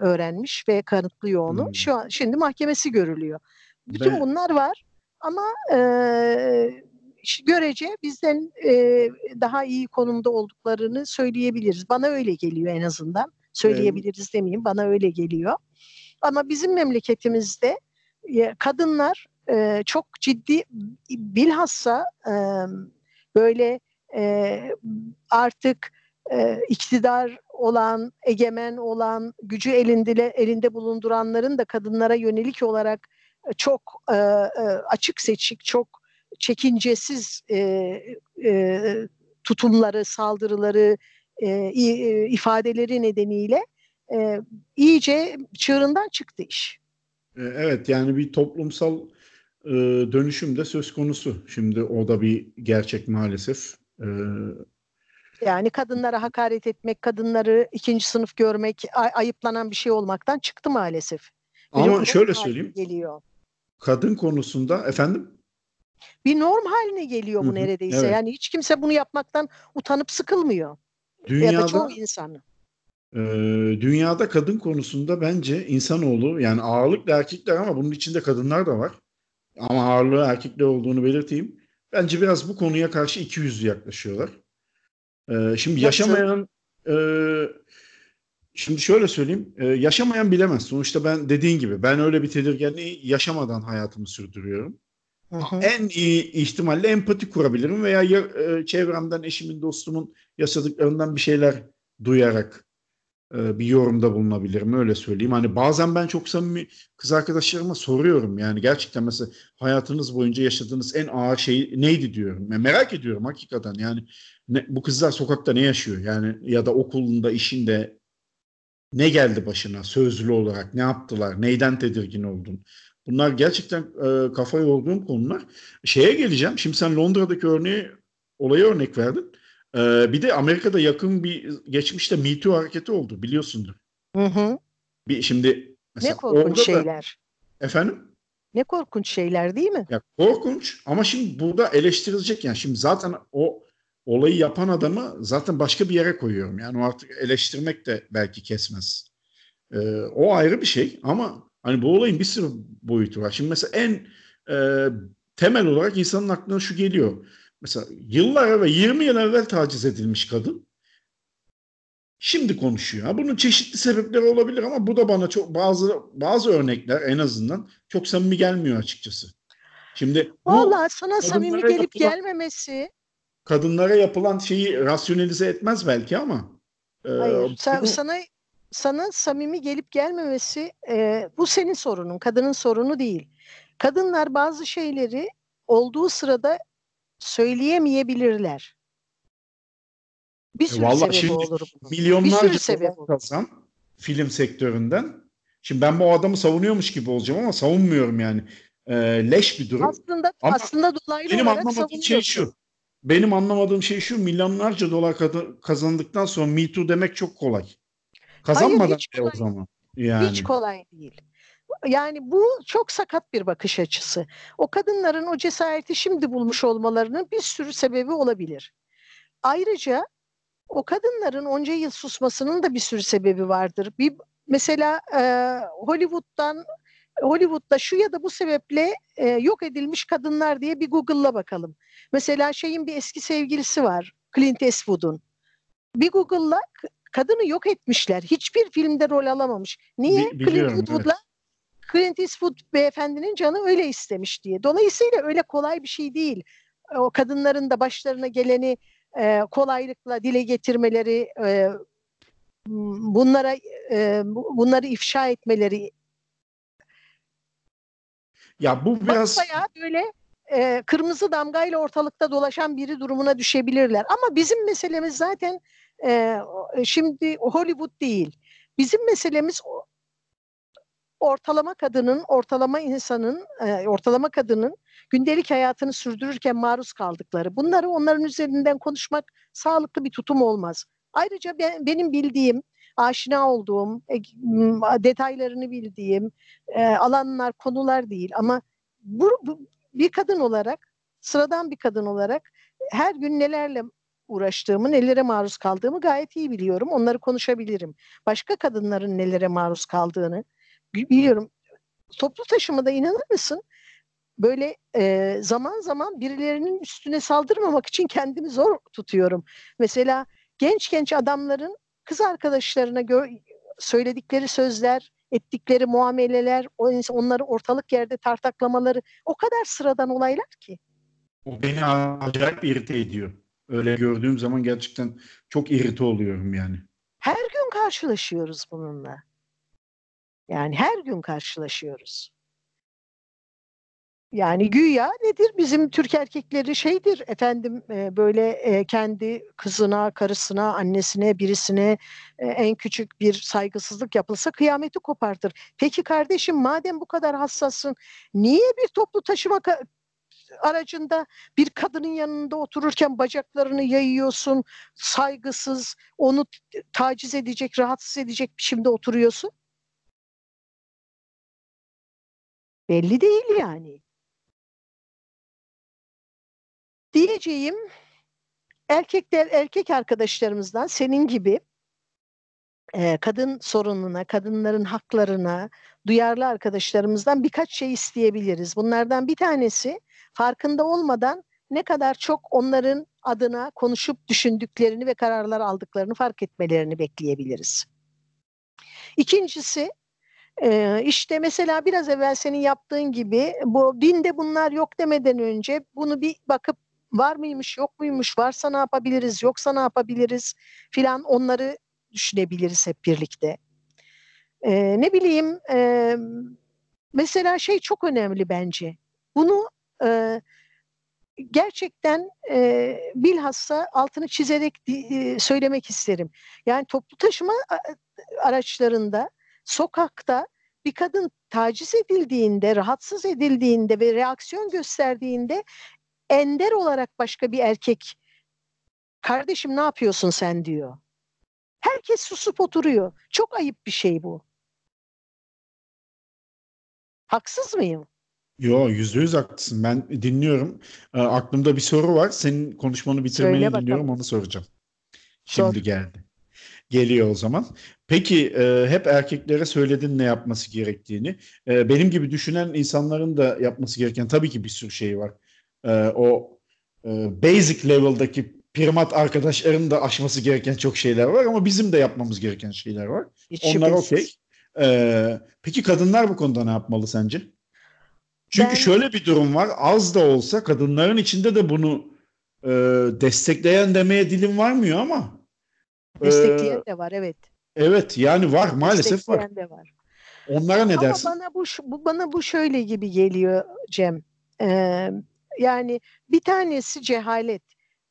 öğrenmiş ve kanıtlıyor onu. Hmm. Şu an şimdi mahkemesi görülüyor. Bütün ben... bunlar var. Ama e, görece bizden e, daha iyi konumda olduklarını söyleyebiliriz. Bana öyle geliyor en azından. Söyleyebiliriz evet. demeyeyim, bana öyle geliyor. Ama bizim memleketimizde e, kadınlar e, çok ciddi, bilhassa e, böyle e, artık e, iktidar olan, egemen olan, gücü elinde elinde bulunduranların da kadınlara yönelik olarak çok e, e, açık seçik, çok çekincesiz e, e, tutumları, saldırıları, e, ifadeleri nedeniyle e, iyice çığırından çıktı iş. E, evet yani bir toplumsal e, dönüşüm de söz konusu. Şimdi o da bir gerçek maalesef. E, yani kadınlara hakaret etmek, kadınları ikinci sınıf görmek ay- ayıplanan bir şey olmaktan çıktı maalesef. Ama şöyle söyleyeyim. Geliyor kadın konusunda efendim bir norm haline geliyor bu Hı-hı, neredeyse. Evet. Yani hiç kimse bunu yapmaktan utanıp sıkılmıyor. Dünyada, ya da çoğu insan. E, dünyada kadın konusunda bence insanoğlu yani ağırlıklı erkekler ama bunun içinde kadınlar da var. Ama ağırlığı erkekler olduğunu belirteyim. Bence biraz bu konuya karşı iki yüzlü yaklaşıyorlar. E, şimdi yaşamayan e, Şimdi şöyle söyleyeyim. E, yaşamayan bilemez. Sonuçta ben dediğin gibi ben öyle bir tedirginliği yaşamadan hayatımı sürdürüyorum. Hı. En iyi ihtimalle empati kurabilirim veya ya, e, çevremden, eşimin, dostumun yaşadıklarından bir şeyler duyarak bir yorumda bulunabilirim. Öyle söyleyeyim. Hani bazen ben çok samimi kız arkadaşlarıma soruyorum. Yani gerçekten mesela hayatınız boyunca yaşadığınız en ağır şey neydi diyorum. Yani merak ediyorum hakikaten. Yani ne, bu kızlar sokakta ne yaşıyor? Yani ya da okulunda, işinde ne geldi başına sözlü olarak? Ne yaptılar? Neyden tedirgin oldun? Bunlar gerçekten e, kafa yorduğum konular. Şeye geleceğim. Şimdi sen Londra'daki örneği olaya örnek verdin. E, bir de Amerika'da yakın bir geçmişte Me Too hareketi oldu biliyorsundur. Hı hı. Bir, şimdi mesela ne korkunç şeyler. Da, efendim? Ne korkunç şeyler değil mi? Ya korkunç ama şimdi burada eleştirilecek yani şimdi zaten o olayı yapan adamı zaten başka bir yere koyuyorum. Yani o artık eleştirmek de belki kesmez. Ee, o ayrı bir şey ama hani bu olayın bir sürü boyutu var. Şimdi mesela en e, temel olarak insanın aklına şu geliyor. Mesela yıllar evvel 20 yıl evvel taciz edilmiş kadın şimdi konuşuyor. Bunun çeşitli sebepleri olabilir ama bu da bana çok bazı bazı örnekler en azından çok samimi gelmiyor açıkçası. Şimdi Valla sana samimi gelip yapılan, gelmemesi kadınlara yapılan şeyi rasyonelize etmez belki ama. E, Hayır. Sen, bu... Sana sana samimi gelip gelmemesi e, bu senin sorunun, kadının sorunu değil. Kadınlar bazı şeyleri olduğu sırada söyleyemeyebilirler. Bir sürü Vallahi sebebi şimdi olur bunun. Milyonlarca bir sürü sebep kazan film sektöründen. Şimdi ben bu adamı savunuyormuş gibi olacağım ama savunmuyorum yani. E, leş bir durum. Aslında ama aslında dolaylı benim olarak anlamadığım şey şu benim anlamadığım şey şu milyonlarca dolar kazandıktan sonra Me Too demek çok kolay. Kazanmadan Hayır, hiç kolay. o zaman. Yani. Hiç kolay değil. Yani bu çok sakat bir bakış açısı. O kadınların o cesareti şimdi bulmuş olmalarının bir sürü sebebi olabilir. Ayrıca o kadınların onca yıl susmasının da bir sürü sebebi vardır. Bir mesela e, Hollywood'dan Hollywood'da şu ya da bu sebeple e, yok edilmiş kadınlar diye bir Google'la bakalım. Mesela şeyin bir eski sevgilisi var. Clint Eastwood'un. Bir Google'la kadını yok etmişler. Hiçbir filmde rol alamamış. Niye? Bi- biliyorum, Clint Eastwood'la Clint Eastwood beyefendinin canı öyle istemiş diye. Dolayısıyla öyle kolay bir şey değil. O kadınların da başlarına geleni e, kolaylıkla dile getirmeleri, e, bunlara e, bunları ifşa etmeleri. Ya bu biraz Bayağı böyle e, kırmızı damgayla ortalıkta dolaşan biri durumuna düşebilirler. Ama bizim meselemiz zaten e, şimdi Hollywood değil. Bizim meselemiz ortalama kadının, ortalama insanın, e, ortalama kadının gündelik hayatını sürdürürken maruz kaldıkları. Bunları onların üzerinden konuşmak sağlıklı bir tutum olmaz. Ayrıca ben, benim bildiğim, aşina olduğum, e, detaylarını bildiğim e, alanlar, konular değil. Ama bu, bu bir kadın olarak, sıradan bir kadın olarak her gün nelerle uğraştığımı, nelere maruz kaldığımı gayet iyi biliyorum. Onları konuşabilirim. Başka kadınların nelere maruz kaldığını biliyorum. Toplu taşımada inanır mısın? Böyle e, zaman zaman birilerinin üstüne saldırmamak için kendimi zor tutuyorum. Mesela genç genç adamların kız arkadaşlarına gör, söyledikleri sözler, ettikleri muameleler, onları ortalık yerde tartaklamaları o kadar sıradan olaylar ki. O beni acayip irite ediyor. Öyle gördüğüm zaman gerçekten çok irite oluyorum yani. Her gün karşılaşıyoruz bununla. Yani her gün karşılaşıyoruz. Yani güya nedir bizim Türk erkekleri şeydir efendim e, böyle e, kendi kızına, karısına, annesine, birisine e, en küçük bir saygısızlık yapılsa kıyameti kopartır. Peki kardeşim madem bu kadar hassassın niye bir toplu taşıma aracında bir kadının yanında otururken bacaklarını yayıyorsun, saygısız, onu taciz edecek, rahatsız edecek biçimde oturuyorsun? Belli değil yani. Diyeceğim erkekler erkek arkadaşlarımızdan senin gibi e, kadın sorununa, kadınların haklarına duyarlı arkadaşlarımızdan birkaç şey isteyebiliriz. Bunlardan bir tanesi farkında olmadan ne kadar çok onların adına konuşup düşündüklerini ve kararlar aldıklarını fark etmelerini bekleyebiliriz. İkincisi ee, işte mesela biraz evvel senin yaptığın gibi bu dinde bunlar yok demeden önce bunu bir bakıp var mıymış yok muymuş varsa ne yapabiliriz yoksa ne yapabiliriz filan onları düşünebiliriz hep birlikte. Ee, ne bileyim e, mesela şey çok önemli bence bunu e, gerçekten e, bilhassa altını çizerek e, söylemek isterim. Yani toplu taşıma araçlarında sokakta bir kadın taciz edildiğinde, rahatsız edildiğinde ve reaksiyon gösterdiğinde ender olarak başka bir erkek kardeşim ne yapıyorsun sen diyor. Herkes susup oturuyor. Çok ayıp bir şey bu. Haksız mıyım? Yo yüzde yüz haklısın. Ben dinliyorum. E, aklımda bir soru var. Senin konuşmanı bitirmeni dinliyorum. Onu soracağım. Şimdi Sor. geldi. Geliyor o zaman. Peki e, hep erkeklere söyledin ne yapması gerektiğini. E, benim gibi düşünen insanların da yapması gereken tabii ki bir sürü şey var. E, o e, basic level'daki primat arkadaşların da aşması gereken çok şeyler var ama bizim de yapmamız gereken şeyler var. Hiç Onlar okey. E, peki kadınlar bu konuda ne yapmalı sence? Çünkü ben... şöyle bir durum var. Az da olsa kadınların içinde de bunu e, destekleyen demeye dilim varmıyor ama Destekleyen ee, de var evet. Evet yani var maalesef var. de var. Onlara ne Ama dersin? bana bu, bu bana bu şöyle gibi geliyor Cem. Ee, yani bir tanesi cehalet.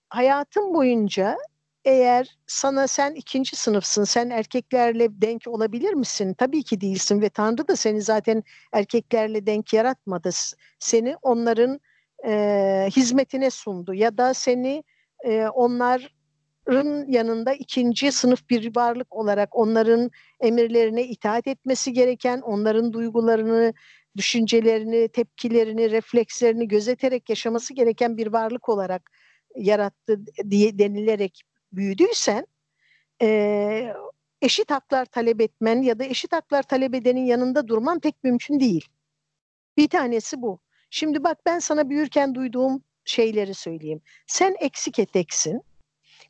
Hayatın boyunca eğer sana sen ikinci sınıfsın, sen erkeklerle denk olabilir misin? Tabii ki değilsin ve Tanrı da seni zaten erkeklerle denk yaratmadı. Seni onların e, hizmetine sundu ya da seni e, onlar yanında ikinci sınıf bir varlık olarak onların emirlerine itaat etmesi gereken, onların duygularını, düşüncelerini, tepkilerini, reflekslerini gözeterek yaşaması gereken bir varlık olarak yarattı diye denilerek büyüdüysen e, eşit haklar talep etmen ya da eşit haklar talep edenin yanında durman pek mümkün değil. Bir tanesi bu. Şimdi bak ben sana büyürken duyduğum şeyleri söyleyeyim. Sen eksik eteksin.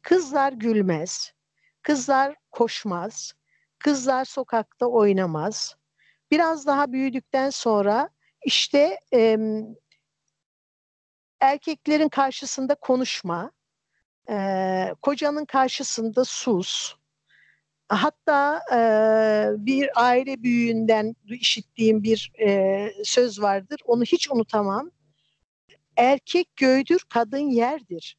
Kızlar gülmez. Kızlar koşmaz. Kızlar sokakta oynamaz. Biraz daha büyüdükten sonra işte e, erkeklerin karşısında konuşma, e, kocanın karşısında sus. Hatta e, bir aile büyüğünden işittiğim bir e, söz vardır. Onu hiç unutamam. Erkek göğdür, kadın yerdir.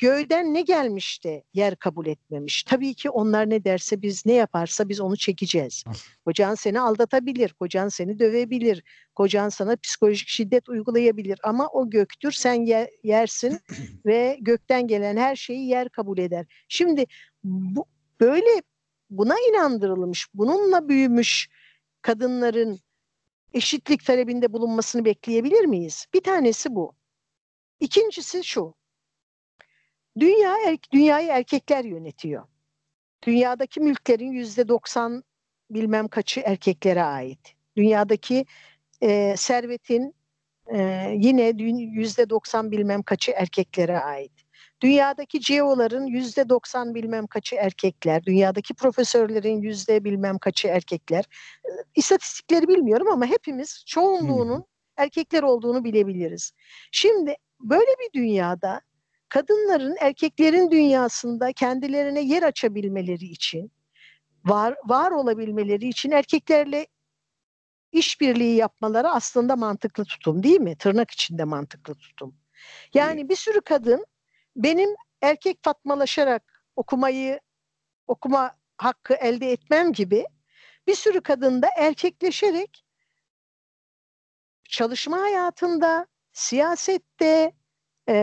Göğden ne gelmiş de yer kabul etmemiş. Tabii ki onlar ne derse biz ne yaparsa biz onu çekeceğiz. Kocan seni aldatabilir, kocan seni dövebilir, kocan sana psikolojik şiddet uygulayabilir ama o göktür sen yersin ve gökten gelen her şeyi yer kabul eder. Şimdi bu, böyle buna inandırılmış, bununla büyümüş kadınların eşitlik talebinde bulunmasını bekleyebilir miyiz? Bir tanesi bu. İkincisi şu. Dünya er, dünyayı erkekler yönetiyor. Dünyadaki mülklerin yüzde doksan bilmem kaçı erkeklere ait. Dünyadaki e, servetin e, yine yüzde doksan bilmem kaçı erkeklere ait. Dünyadaki CEO'ların yüzde doksan bilmem kaçı erkekler, dünyadaki profesörlerin yüzde bilmem kaçı erkekler. İstatistikleri bilmiyorum ama hepimiz çoğunluğunun erkekler olduğunu bilebiliriz. Şimdi böyle bir dünyada kadınların erkeklerin dünyasında kendilerine yer açabilmeleri için, var, var olabilmeleri için erkeklerle işbirliği yapmaları aslında mantıklı tutum değil mi? Tırnak içinde mantıklı tutum. Yani bir sürü kadın benim erkek fatmalaşarak okumayı okuma hakkı elde etmem gibi bir sürü kadın da erkekleşerek çalışma hayatında, siyasette, e,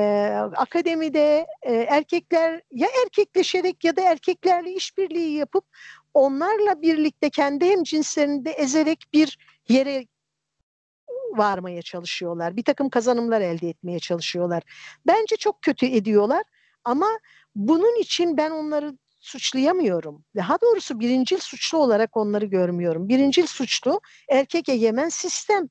akademide e, erkekler ya erkekleşerek ya da erkeklerle işbirliği yapıp onlarla birlikte kendi hem cinslerini de ezerek bir yere varmaya çalışıyorlar. Bir takım kazanımlar elde etmeye çalışıyorlar. Bence çok kötü ediyorlar ama bunun için ben onları suçlayamıyorum. Daha doğrusu birincil suçlu olarak onları görmüyorum. Birincil suçlu erkek egemen sistem.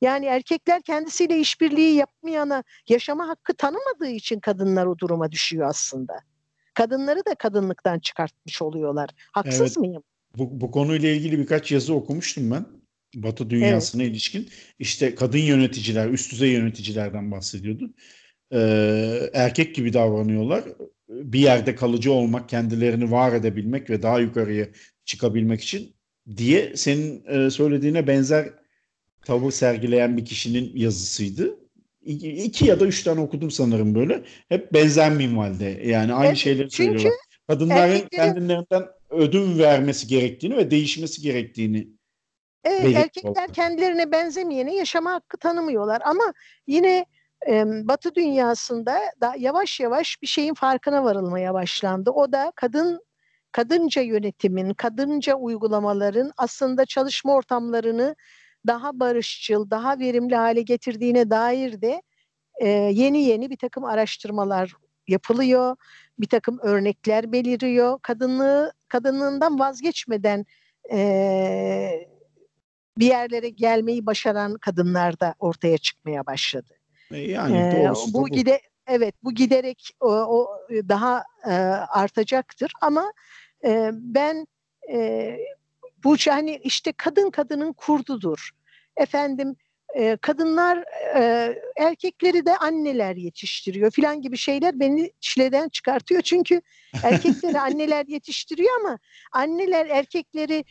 Yani erkekler kendisiyle işbirliği yapmayana yaşama hakkı tanımadığı için kadınlar o duruma düşüyor aslında. Kadınları da kadınlıktan çıkartmış oluyorlar. Haksız evet, mıyım? Bu, bu konuyla ilgili birkaç yazı okumuştum ben. Batı dünyasına evet. ilişkin. İşte kadın yöneticiler, üst düzey yöneticilerden bahsediyordu. Ee, erkek gibi davranıyorlar. Bir yerde kalıcı olmak, kendilerini var edebilmek ve daha yukarıya çıkabilmek için diye senin e, söylediğine benzer tavır sergileyen bir kişinin yazısıydı. İki, iki ya da üç tane okudum sanırım böyle. Hep benzer minvalde. Yani aynı evet, şeyleri söylüyorlar. Kadınların erkeklerin... kendilerinden ödün vermesi gerektiğini ve değişmesi gerektiğini Evet, erkekler kendilerine benzemeyene yaşama hakkı tanımıyorlar ama yine e, Batı dünyasında da yavaş yavaş bir şeyin farkına varılmaya başlandı. O da kadın kadınca yönetimin, kadınca uygulamaların aslında çalışma ortamlarını daha barışçıl, daha verimli hale getirdiğine dair de e, yeni yeni bir takım araştırmalar yapılıyor, bir takım örnekler beliriyor. Kadınlığı kadınlığından vazgeçmeden e, bir yerlere gelmeyi başaran kadınlar da ortaya çıkmaya başladı. E, yani ee, bu, bu gide evet bu giderek o, o daha e, artacaktır ama e, ben e, bu hani işte kadın kadının kurdudur. Efendim e, kadınlar e, erkekleri de anneler yetiştiriyor filan gibi şeyler beni çileden çıkartıyor. Çünkü erkekleri anneler yetiştiriyor ama anneler erkekleri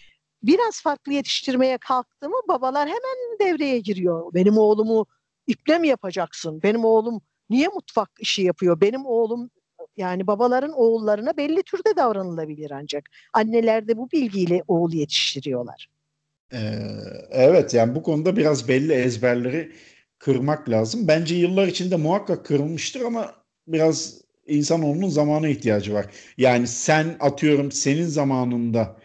biraz farklı yetiştirmeye kalktı mı babalar hemen devreye giriyor. Benim oğlumu iple mi yapacaksın? Benim oğlum niye mutfak işi yapıyor? Benim oğlum yani babaların oğullarına belli türde davranılabilir ancak. Anneler de bu bilgiyle oğul yetiştiriyorlar. Ee, evet yani bu konuda biraz belli ezberleri kırmak lazım. Bence yıllar içinde muhakkak kırılmıştır ama biraz insanoğlunun zamana ihtiyacı var. Yani sen atıyorum senin zamanında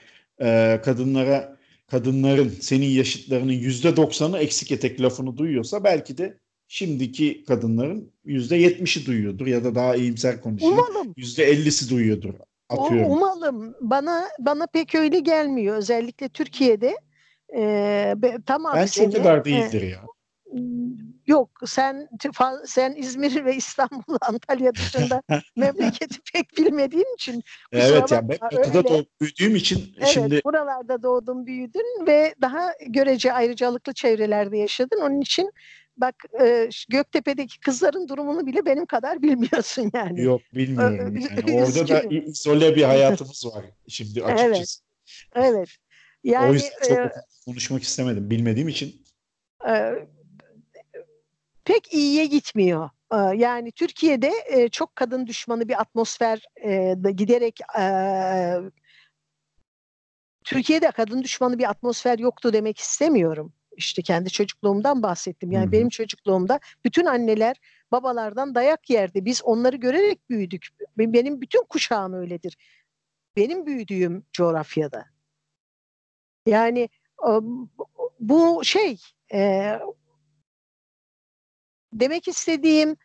e, kadınlara kadınların senin yaşıtlarının yüzde doksanı eksik etek lafını duyuyorsa belki de şimdiki kadınların yüzde yetmişi duyuyordur ya da daha iyimser konuşuyor. Umalım. Yüzde ellisi duyuyordur. Atıyorum. Umalım. Bana bana pek öyle gelmiyor. Özellikle Türkiye'de e, tam Bence o kadar değildir e, ya. yok sen sen İzmir ve İstanbul, Antalya dışında memleketi pek bilmediğin için. Evet yani ben batıda doğup büyüdüğüm için evet, şimdi. buralarda doğdun büyüdün ve daha görece ayrıcalıklı çevrelerde yaşadın. Onun için bak e, Göktepe'deki kızların durumunu bile benim kadar bilmiyorsun yani. Yok bilmiyorum yani. Orada da izole bir hayatımız var şimdi açıkçası. Evet. Evet. Yani, o yüzden çok e, konuşmak istemedim bilmediğim için. E, pek iyiye gitmiyor. Yani Türkiye'de çok kadın düşmanı bir atmosfer giderek Türkiye'de kadın düşmanı bir atmosfer yoktu demek istemiyorum işte kendi çocukluğumdan bahsettim. Yani Hı-hı. benim çocukluğumda bütün anneler babalardan dayak yerdi. Biz onları görerek büyüdük. Benim bütün kuşağım öyledir. Benim büyüdüğüm coğrafyada. Yani bu şey e, demek istediğim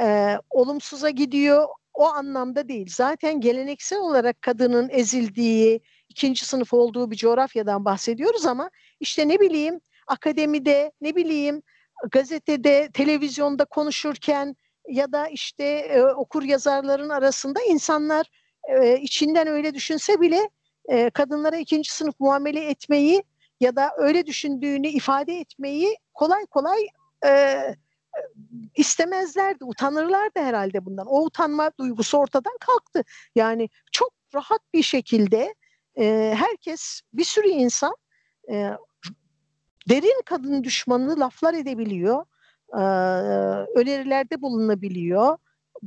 e, olumsuza gidiyor o anlamda değil. Zaten geleneksel olarak kadının ezildiği, ikinci sınıf olduğu bir coğrafyadan bahsediyoruz ama işte ne bileyim akademide ne bileyim gazetede, televizyonda konuşurken ya da işte e, okur yazarların arasında insanlar e, içinden öyle düşünse bile e, kadınlara ikinci sınıf muamele etmeyi ya da öyle düşündüğünü ifade etmeyi kolay kolay e, istemezlerdi, utanırlardı herhalde bundan. O utanma duygusu ortadan kalktı. Yani çok rahat bir şekilde e, herkes, bir sürü insan e, derin kadın düşmanını laflar edebiliyor, e, önerilerde bulunabiliyor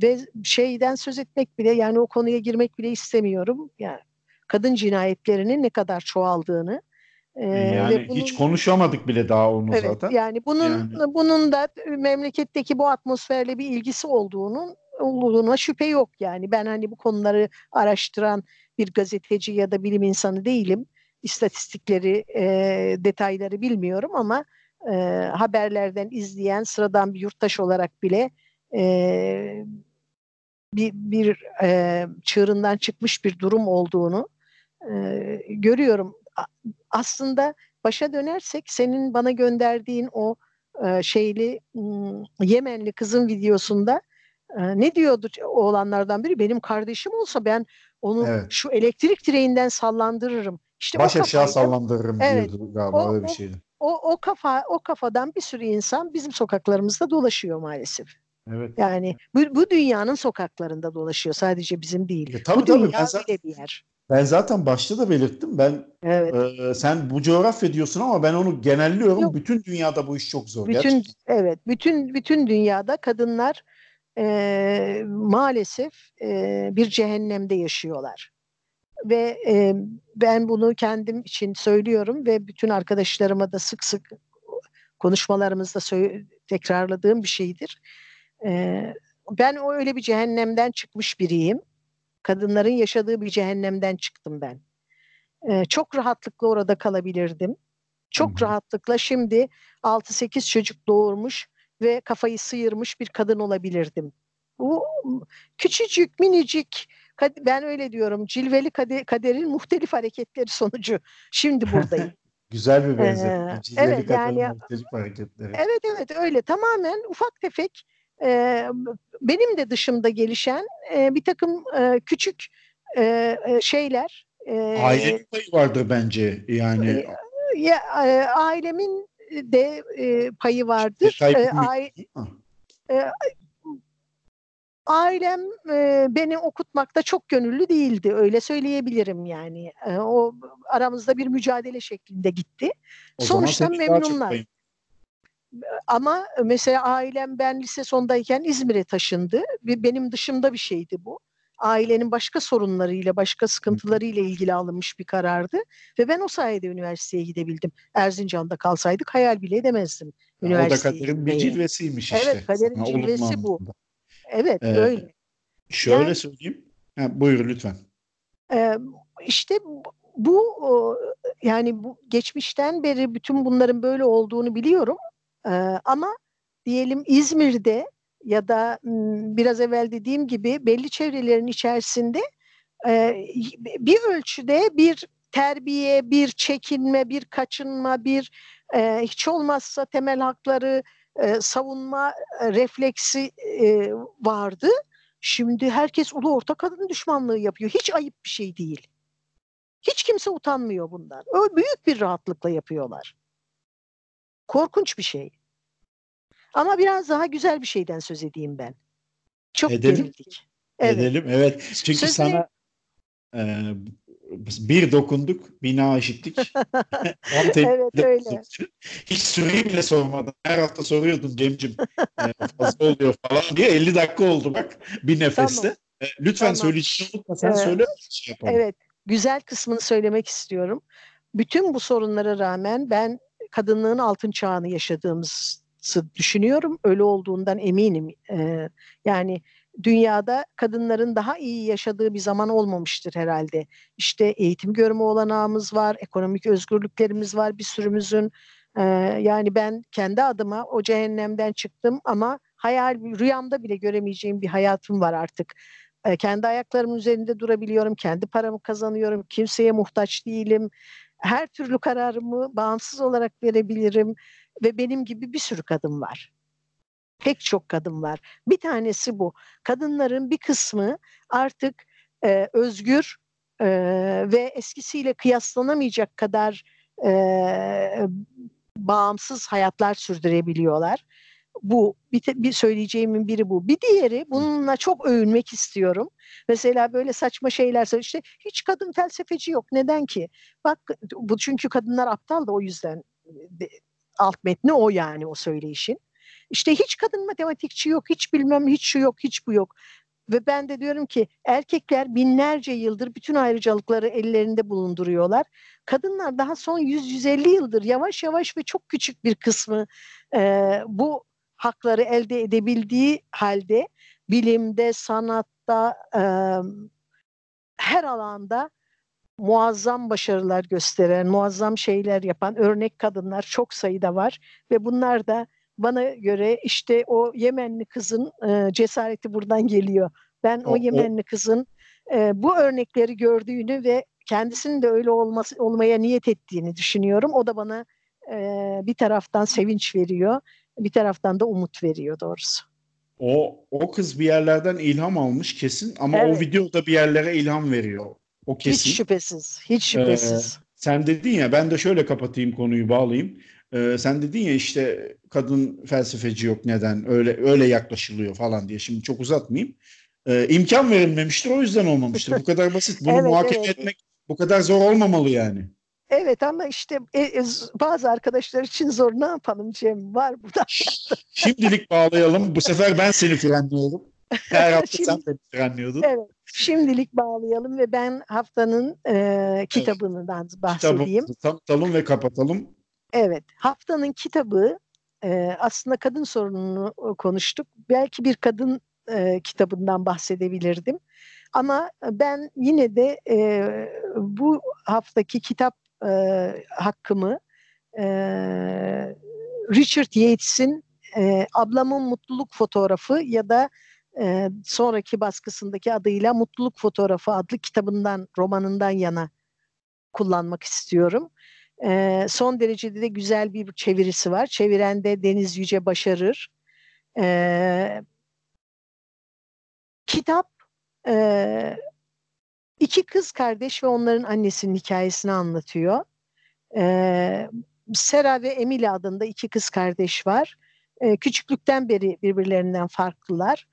ve şeyden söz etmek bile yani o konuya girmek bile istemiyorum. Yani kadın cinayetlerinin ne kadar çoğaldığını. E, yani bunun, hiç konuşamadık bile daha onu evet, zaten. Yani bunun yani. bunun da memleketteki bu atmosferle bir ilgisi olduğunun olduğuna şüphe yok yani. Ben hani bu konuları araştıran bir gazeteci ya da bilim insanı değilim istatistikleri, e, detayları bilmiyorum ama e, haberlerden izleyen sıradan bir yurttaş olarak bile e, bir, bir e, çığırından çıkmış bir durum olduğunu e, görüyorum. Aslında başa dönersek senin bana gönderdiğin o e, şeyli Yemenli kızın videosunda e, ne diyordu oğlanlardan biri? Benim kardeşim olsa ben onu evet. şu elektrik direğinden sallandırırım. İşte Baş aşağı sallandırırım evet, diyordu galiba o, öyle bir şeydi. O, o, kafa o kafadan bir sürü insan bizim sokaklarımızda dolaşıyor maalesef. Evet. Yani bu, bu dünyanın sokaklarında dolaşıyor sadece bizim değil. E, tabii, bu tabii, dünya ben zaten, bir yer. Ben zaten başta da belirttim. Ben evet. e, sen bu coğrafya diyorsun ama ben onu genelliyorum. Yok. Bütün dünyada bu iş çok zor. Bütün gerçekten. evet, bütün bütün dünyada kadınlar e, maalesef e, bir cehennemde yaşıyorlar ve e, ben bunu kendim için söylüyorum ve bütün arkadaşlarıma da sık sık konuşmalarımızda tekrarladığım bir şeydir. E, ben o öyle bir cehennemden çıkmış biriyim. Kadınların yaşadığı bir cehennemden çıktım ben. E, çok rahatlıkla orada kalabilirdim. Çok Hı-hı. rahatlıkla şimdi 6-8 çocuk doğurmuş ve kafayı sıyırmış bir kadın olabilirdim. Bu küçücük, minicik ben öyle diyorum cilveli kaderin muhtelif hareketleri sonucu şimdi buradayım. Güzel bir benzetme. Ee, evet yani muhtelif hareketleri. Evet evet öyle tamamen ufak tefek e, benim de dışımda gelişen e, bir takım e, küçük e, e şeyler. E, Ailenin payı vardır bence yani. E, ya, e, ailemin de e, payı vardır. E, a, e, ailem e, beni okutmakta çok gönüllü değildi. Öyle söyleyebilirim yani. E, o aramızda bir mücadele şeklinde gitti. O Sonuçta memnunlar. Ama mesela ailem ben lise sondayken İzmir'e taşındı. Benim dışımda bir şeydi bu. Ailenin başka sorunlarıyla, başka sıkıntılarıyla ilgili alınmış bir karardı. Ve ben o sayede üniversiteye gidebildim. Erzincan'da kalsaydık hayal bile edemezdim. Ya o da kaderin bir cilvesiymiş işte. Evet kaderin cilvesi bu. Evet ee, öyle. Şöyle yani, söyleyeyim. Ha, buyur lütfen. E, işte bu yani bu geçmişten beri bütün bunların böyle olduğunu biliyorum. E, ama diyelim İzmir'de ya da biraz evvel dediğim gibi belli çevrelerin içerisinde e, bir ölçüde bir terbiye, bir çekinme, bir kaçınma, bir e, hiç olmazsa temel hakları e, savunma e, refleksi e, vardı. Şimdi herkes ulu orta kadın düşmanlığı yapıyor. Hiç ayıp bir şey değil. Hiç kimse utanmıyor bundan. O büyük bir rahatlıkla yapıyorlar. Korkunç bir şey. Ama biraz daha güzel bir şeyden söz edeyim ben. Çok Edelim. gerildik. Evet. Edelim. Evet. Çünkü Sözleri... sana e, bir dokunduk, bina işittik. evet öyle. Hiç süreyi bile sormadan. Her hafta soruyordun Cem'cim e, fazla oluyor falan diye 50 dakika oldu bak bir nefeste. Tamam. E, lütfen tamam. söyleyeceğini unutma sen evet. söyle. Şey evet güzel kısmını söylemek istiyorum. Bütün bu sorunlara rağmen ben kadınlığın altın çağını yaşadığımızı düşünüyorum. Öyle olduğundan eminim. Ee, yani dünyada kadınların daha iyi yaşadığı bir zaman olmamıştır herhalde. İşte eğitim görme olanağımız var, ekonomik özgürlüklerimiz var bir sürümüzün. Ee, yani ben kendi adıma o cehennemden çıktım ama hayal rüyamda bile göremeyeceğim bir hayatım var artık. Ee, kendi ayaklarımın üzerinde durabiliyorum, kendi paramı kazanıyorum, kimseye muhtaç değilim. Her türlü kararımı bağımsız olarak verebilirim ve benim gibi bir sürü kadın var pek çok kadın var. Bir tanesi bu. Kadınların bir kısmı artık e, özgür e, ve eskisiyle kıyaslanamayacak kadar e, bağımsız hayatlar sürdürebiliyorlar. Bu bir, bir söyleyeceğimin biri bu. Bir diğeri bununla çok övünmek istiyorum. Mesela böyle saçma şeyler. İşte hiç kadın felsefeci yok. Neden ki? Bak bu çünkü kadınlar aptal da o yüzden alt metni o yani o söyleyişin. İşte hiç kadın matematikçi yok, hiç bilmem hiç şu yok, hiç bu yok. Ve ben de diyorum ki erkekler binlerce yıldır bütün ayrıcalıkları ellerinde bulunduruyorlar. Kadınlar daha son 100-150 yıldır yavaş yavaş ve çok küçük bir kısmı e, bu hakları elde edebildiği halde bilimde, sanatta, e, her alanda muazzam başarılar gösteren, muazzam şeyler yapan örnek kadınlar çok sayıda var ve bunlar da bana göre işte o Yemenli kızın e, cesareti buradan geliyor. Ben o, o Yemenli kızın e, bu örnekleri gördüğünü ve kendisinin de öyle olması olmaya niyet ettiğini düşünüyorum. O da bana e, bir taraftan sevinç veriyor, bir taraftan da umut veriyor doğrusu. O o kız bir yerlerden ilham almış kesin ama evet. o videoda bir yerlere ilham veriyor. O kesin. Hiç şüphesiz, hiç şüphesiz. Ee, sen dedin ya ben de şöyle kapatayım konuyu bağlayayım. Ee, sen dedin ya işte kadın felsefeci yok neden öyle öyle yaklaşılıyor falan diye. Şimdi çok uzatmayayım. Ee, imkan verilmemiştir o yüzden olmamıştır. Bu kadar basit. Bunu evet, muhakeme evet. etmek bu kadar zor olmamalı yani. Evet ama işte e, e, bazı arkadaşlar için zor. Ne yapalım Cem? Var burada. Şimdilik bağlayalım. Bu sefer ben seni frenliyorum. Her hafta Şimdi, sen beni frenliyordun. Evet. Şimdilik bağlayalım ve ben haftanın e, kitabından evet. bahsedeyim. Kitabı tanıtalım ve kapatalım. Evet, haftanın kitabı e, aslında kadın sorununu konuştuk. Belki bir kadın e, kitabından bahsedebilirdim. Ama ben yine de e, bu haftaki kitap e, hakkımı e, Richard Yates'in e, Ablamın Mutluluk Fotoğrafı ya da e, sonraki baskısındaki adıyla Mutluluk Fotoğrafı adlı kitabından, romanından yana kullanmak istiyorum. E, son derecede de güzel bir çevirisi var. Çeviren de Deniz Yüce Başarır. E, kitap e, iki kız kardeş ve onların annesinin hikayesini anlatıyor. E, Sera ve Emily adında iki kız kardeş var. E, küçüklükten beri birbirlerinden farklılar.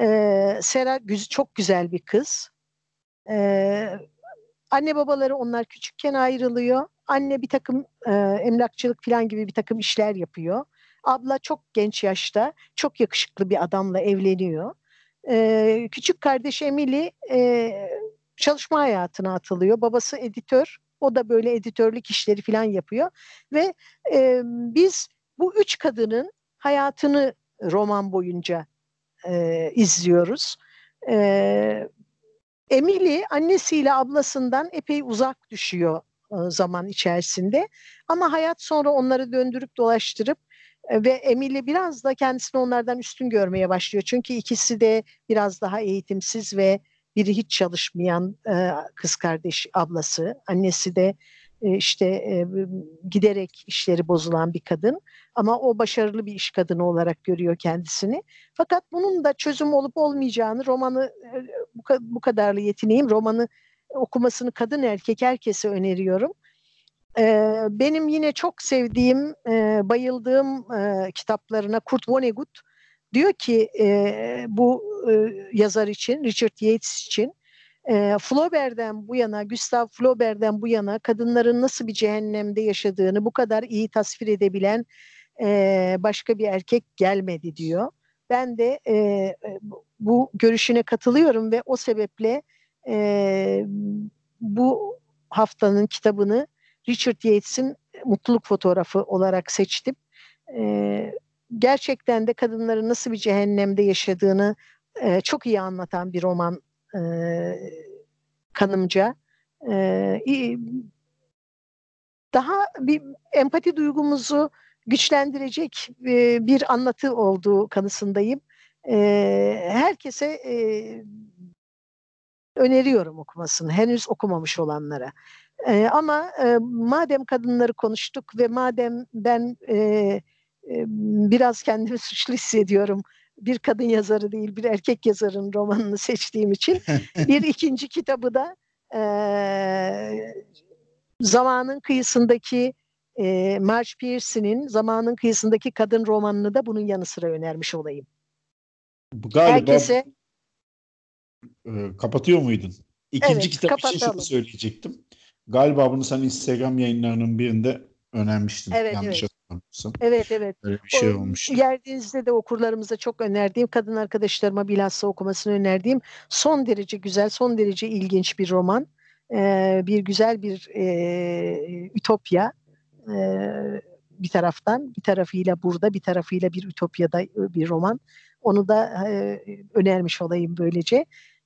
E, Sera çok güzel bir kız. E, anne babaları onlar küçükken ayrılıyor. Anne bir takım e, emlakçılık falan gibi bir takım işler yapıyor. Abla çok genç yaşta çok yakışıklı bir adamla evleniyor. E, küçük kardeş Emily e, çalışma hayatına atılıyor. Babası editör. O da böyle editörlük işleri falan yapıyor. Ve e, biz bu üç kadının hayatını roman boyunca e, izliyoruz. E, Emily annesiyle ablasından epey uzak düşüyor zaman içerisinde. Ama hayat sonra onları döndürüp dolaştırıp ve Emily biraz da kendisini onlardan üstün görmeye başlıyor. Çünkü ikisi de biraz daha eğitimsiz ve biri hiç çalışmayan kız kardeş ablası. Annesi de e, işte e, giderek işleri bozulan bir kadın ama o başarılı bir iş kadını olarak görüyor kendisini. Fakat bunun da çözüm olup olmayacağını romanı e, bu kadarlı yeteneğim romanı okumasını kadın erkek herkese öneriyorum. Benim yine çok sevdiğim, bayıldığım kitaplarına Kurt Vonnegut diyor ki bu yazar için, Richard Yates için e, Flaubert'den bu yana, Gustav Flaubert'den bu yana kadınların nasıl bir cehennemde yaşadığını bu kadar iyi tasvir edebilen e, başka bir erkek gelmedi diyor. Ben de e, bu görüşüne katılıyorum ve o sebeple e, bu haftanın kitabını Richard Yates'in Mutluluk Fotoğrafı olarak seçtim. E, gerçekten de kadınların nasıl bir cehennemde yaşadığını e, çok iyi anlatan bir roman e, kanımca. E, daha bir empati duygumuzu güçlendirecek e, bir anlatı olduğu kanısındayım. E, herkese e, öneriyorum okumasını. Henüz okumamış olanlara. E, ama e, madem kadınları konuştuk ve madem ben e, e, biraz kendimi suçlu hissediyorum bir kadın yazarı değil bir erkek yazarın romanını seçtiğim için bir ikinci kitabı da e, zamanın kıyısındaki e, Marge Pierce'nin zamanın kıyısındaki kadın romanını da bunun yanı sıra önermiş olayım. Galiba Herkese e, kapatıyor muydun? İkinci evet, kitap kapatalım. için şunu söyleyecektim. Galiba bunu sen Instagram yayınlarının birinde önermiştin. Evet, yanlış evet. Evet evet. Öyle bir şey olmuş. Yerdiğinizde de okurlarımıza çok önerdiğim, kadın arkadaşlarıma bilhassa okumasını önerdiğim son derece güzel, son derece ilginç bir roman. Ee, bir güzel bir e, ütopya. Ee, bir taraftan, bir tarafıyla burada, bir tarafıyla bir ütopyada bir roman. Onu da e, önermiş olayım böylece.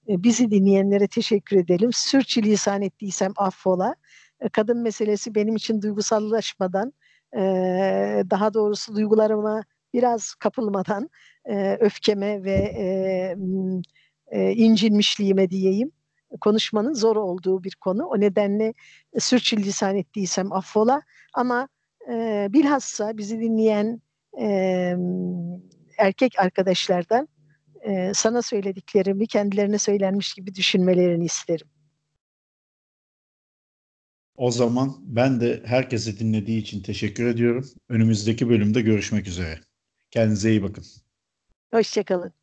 E, bizi dinleyenlere teşekkür edelim. Sürçülisan ettiysem affola. E, kadın meselesi benim için duygusallaşmadan, e, daha doğrusu duygularıma biraz kapılmadan e, öfkeme ve e, e, incinmişliğime diyeyim konuşmanın zor olduğu bir konu. O nedenle sürçülisan ettiysem affola ama e, bilhassa bizi dinleyen e, erkek arkadaşlardan e, sana söylediklerimi kendilerine söylenmiş gibi düşünmelerini isterim. O zaman ben de herkese dinlediği için teşekkür ediyorum. Önümüzdeki bölümde görüşmek üzere. Kendinize iyi bakın. Hoşçakalın.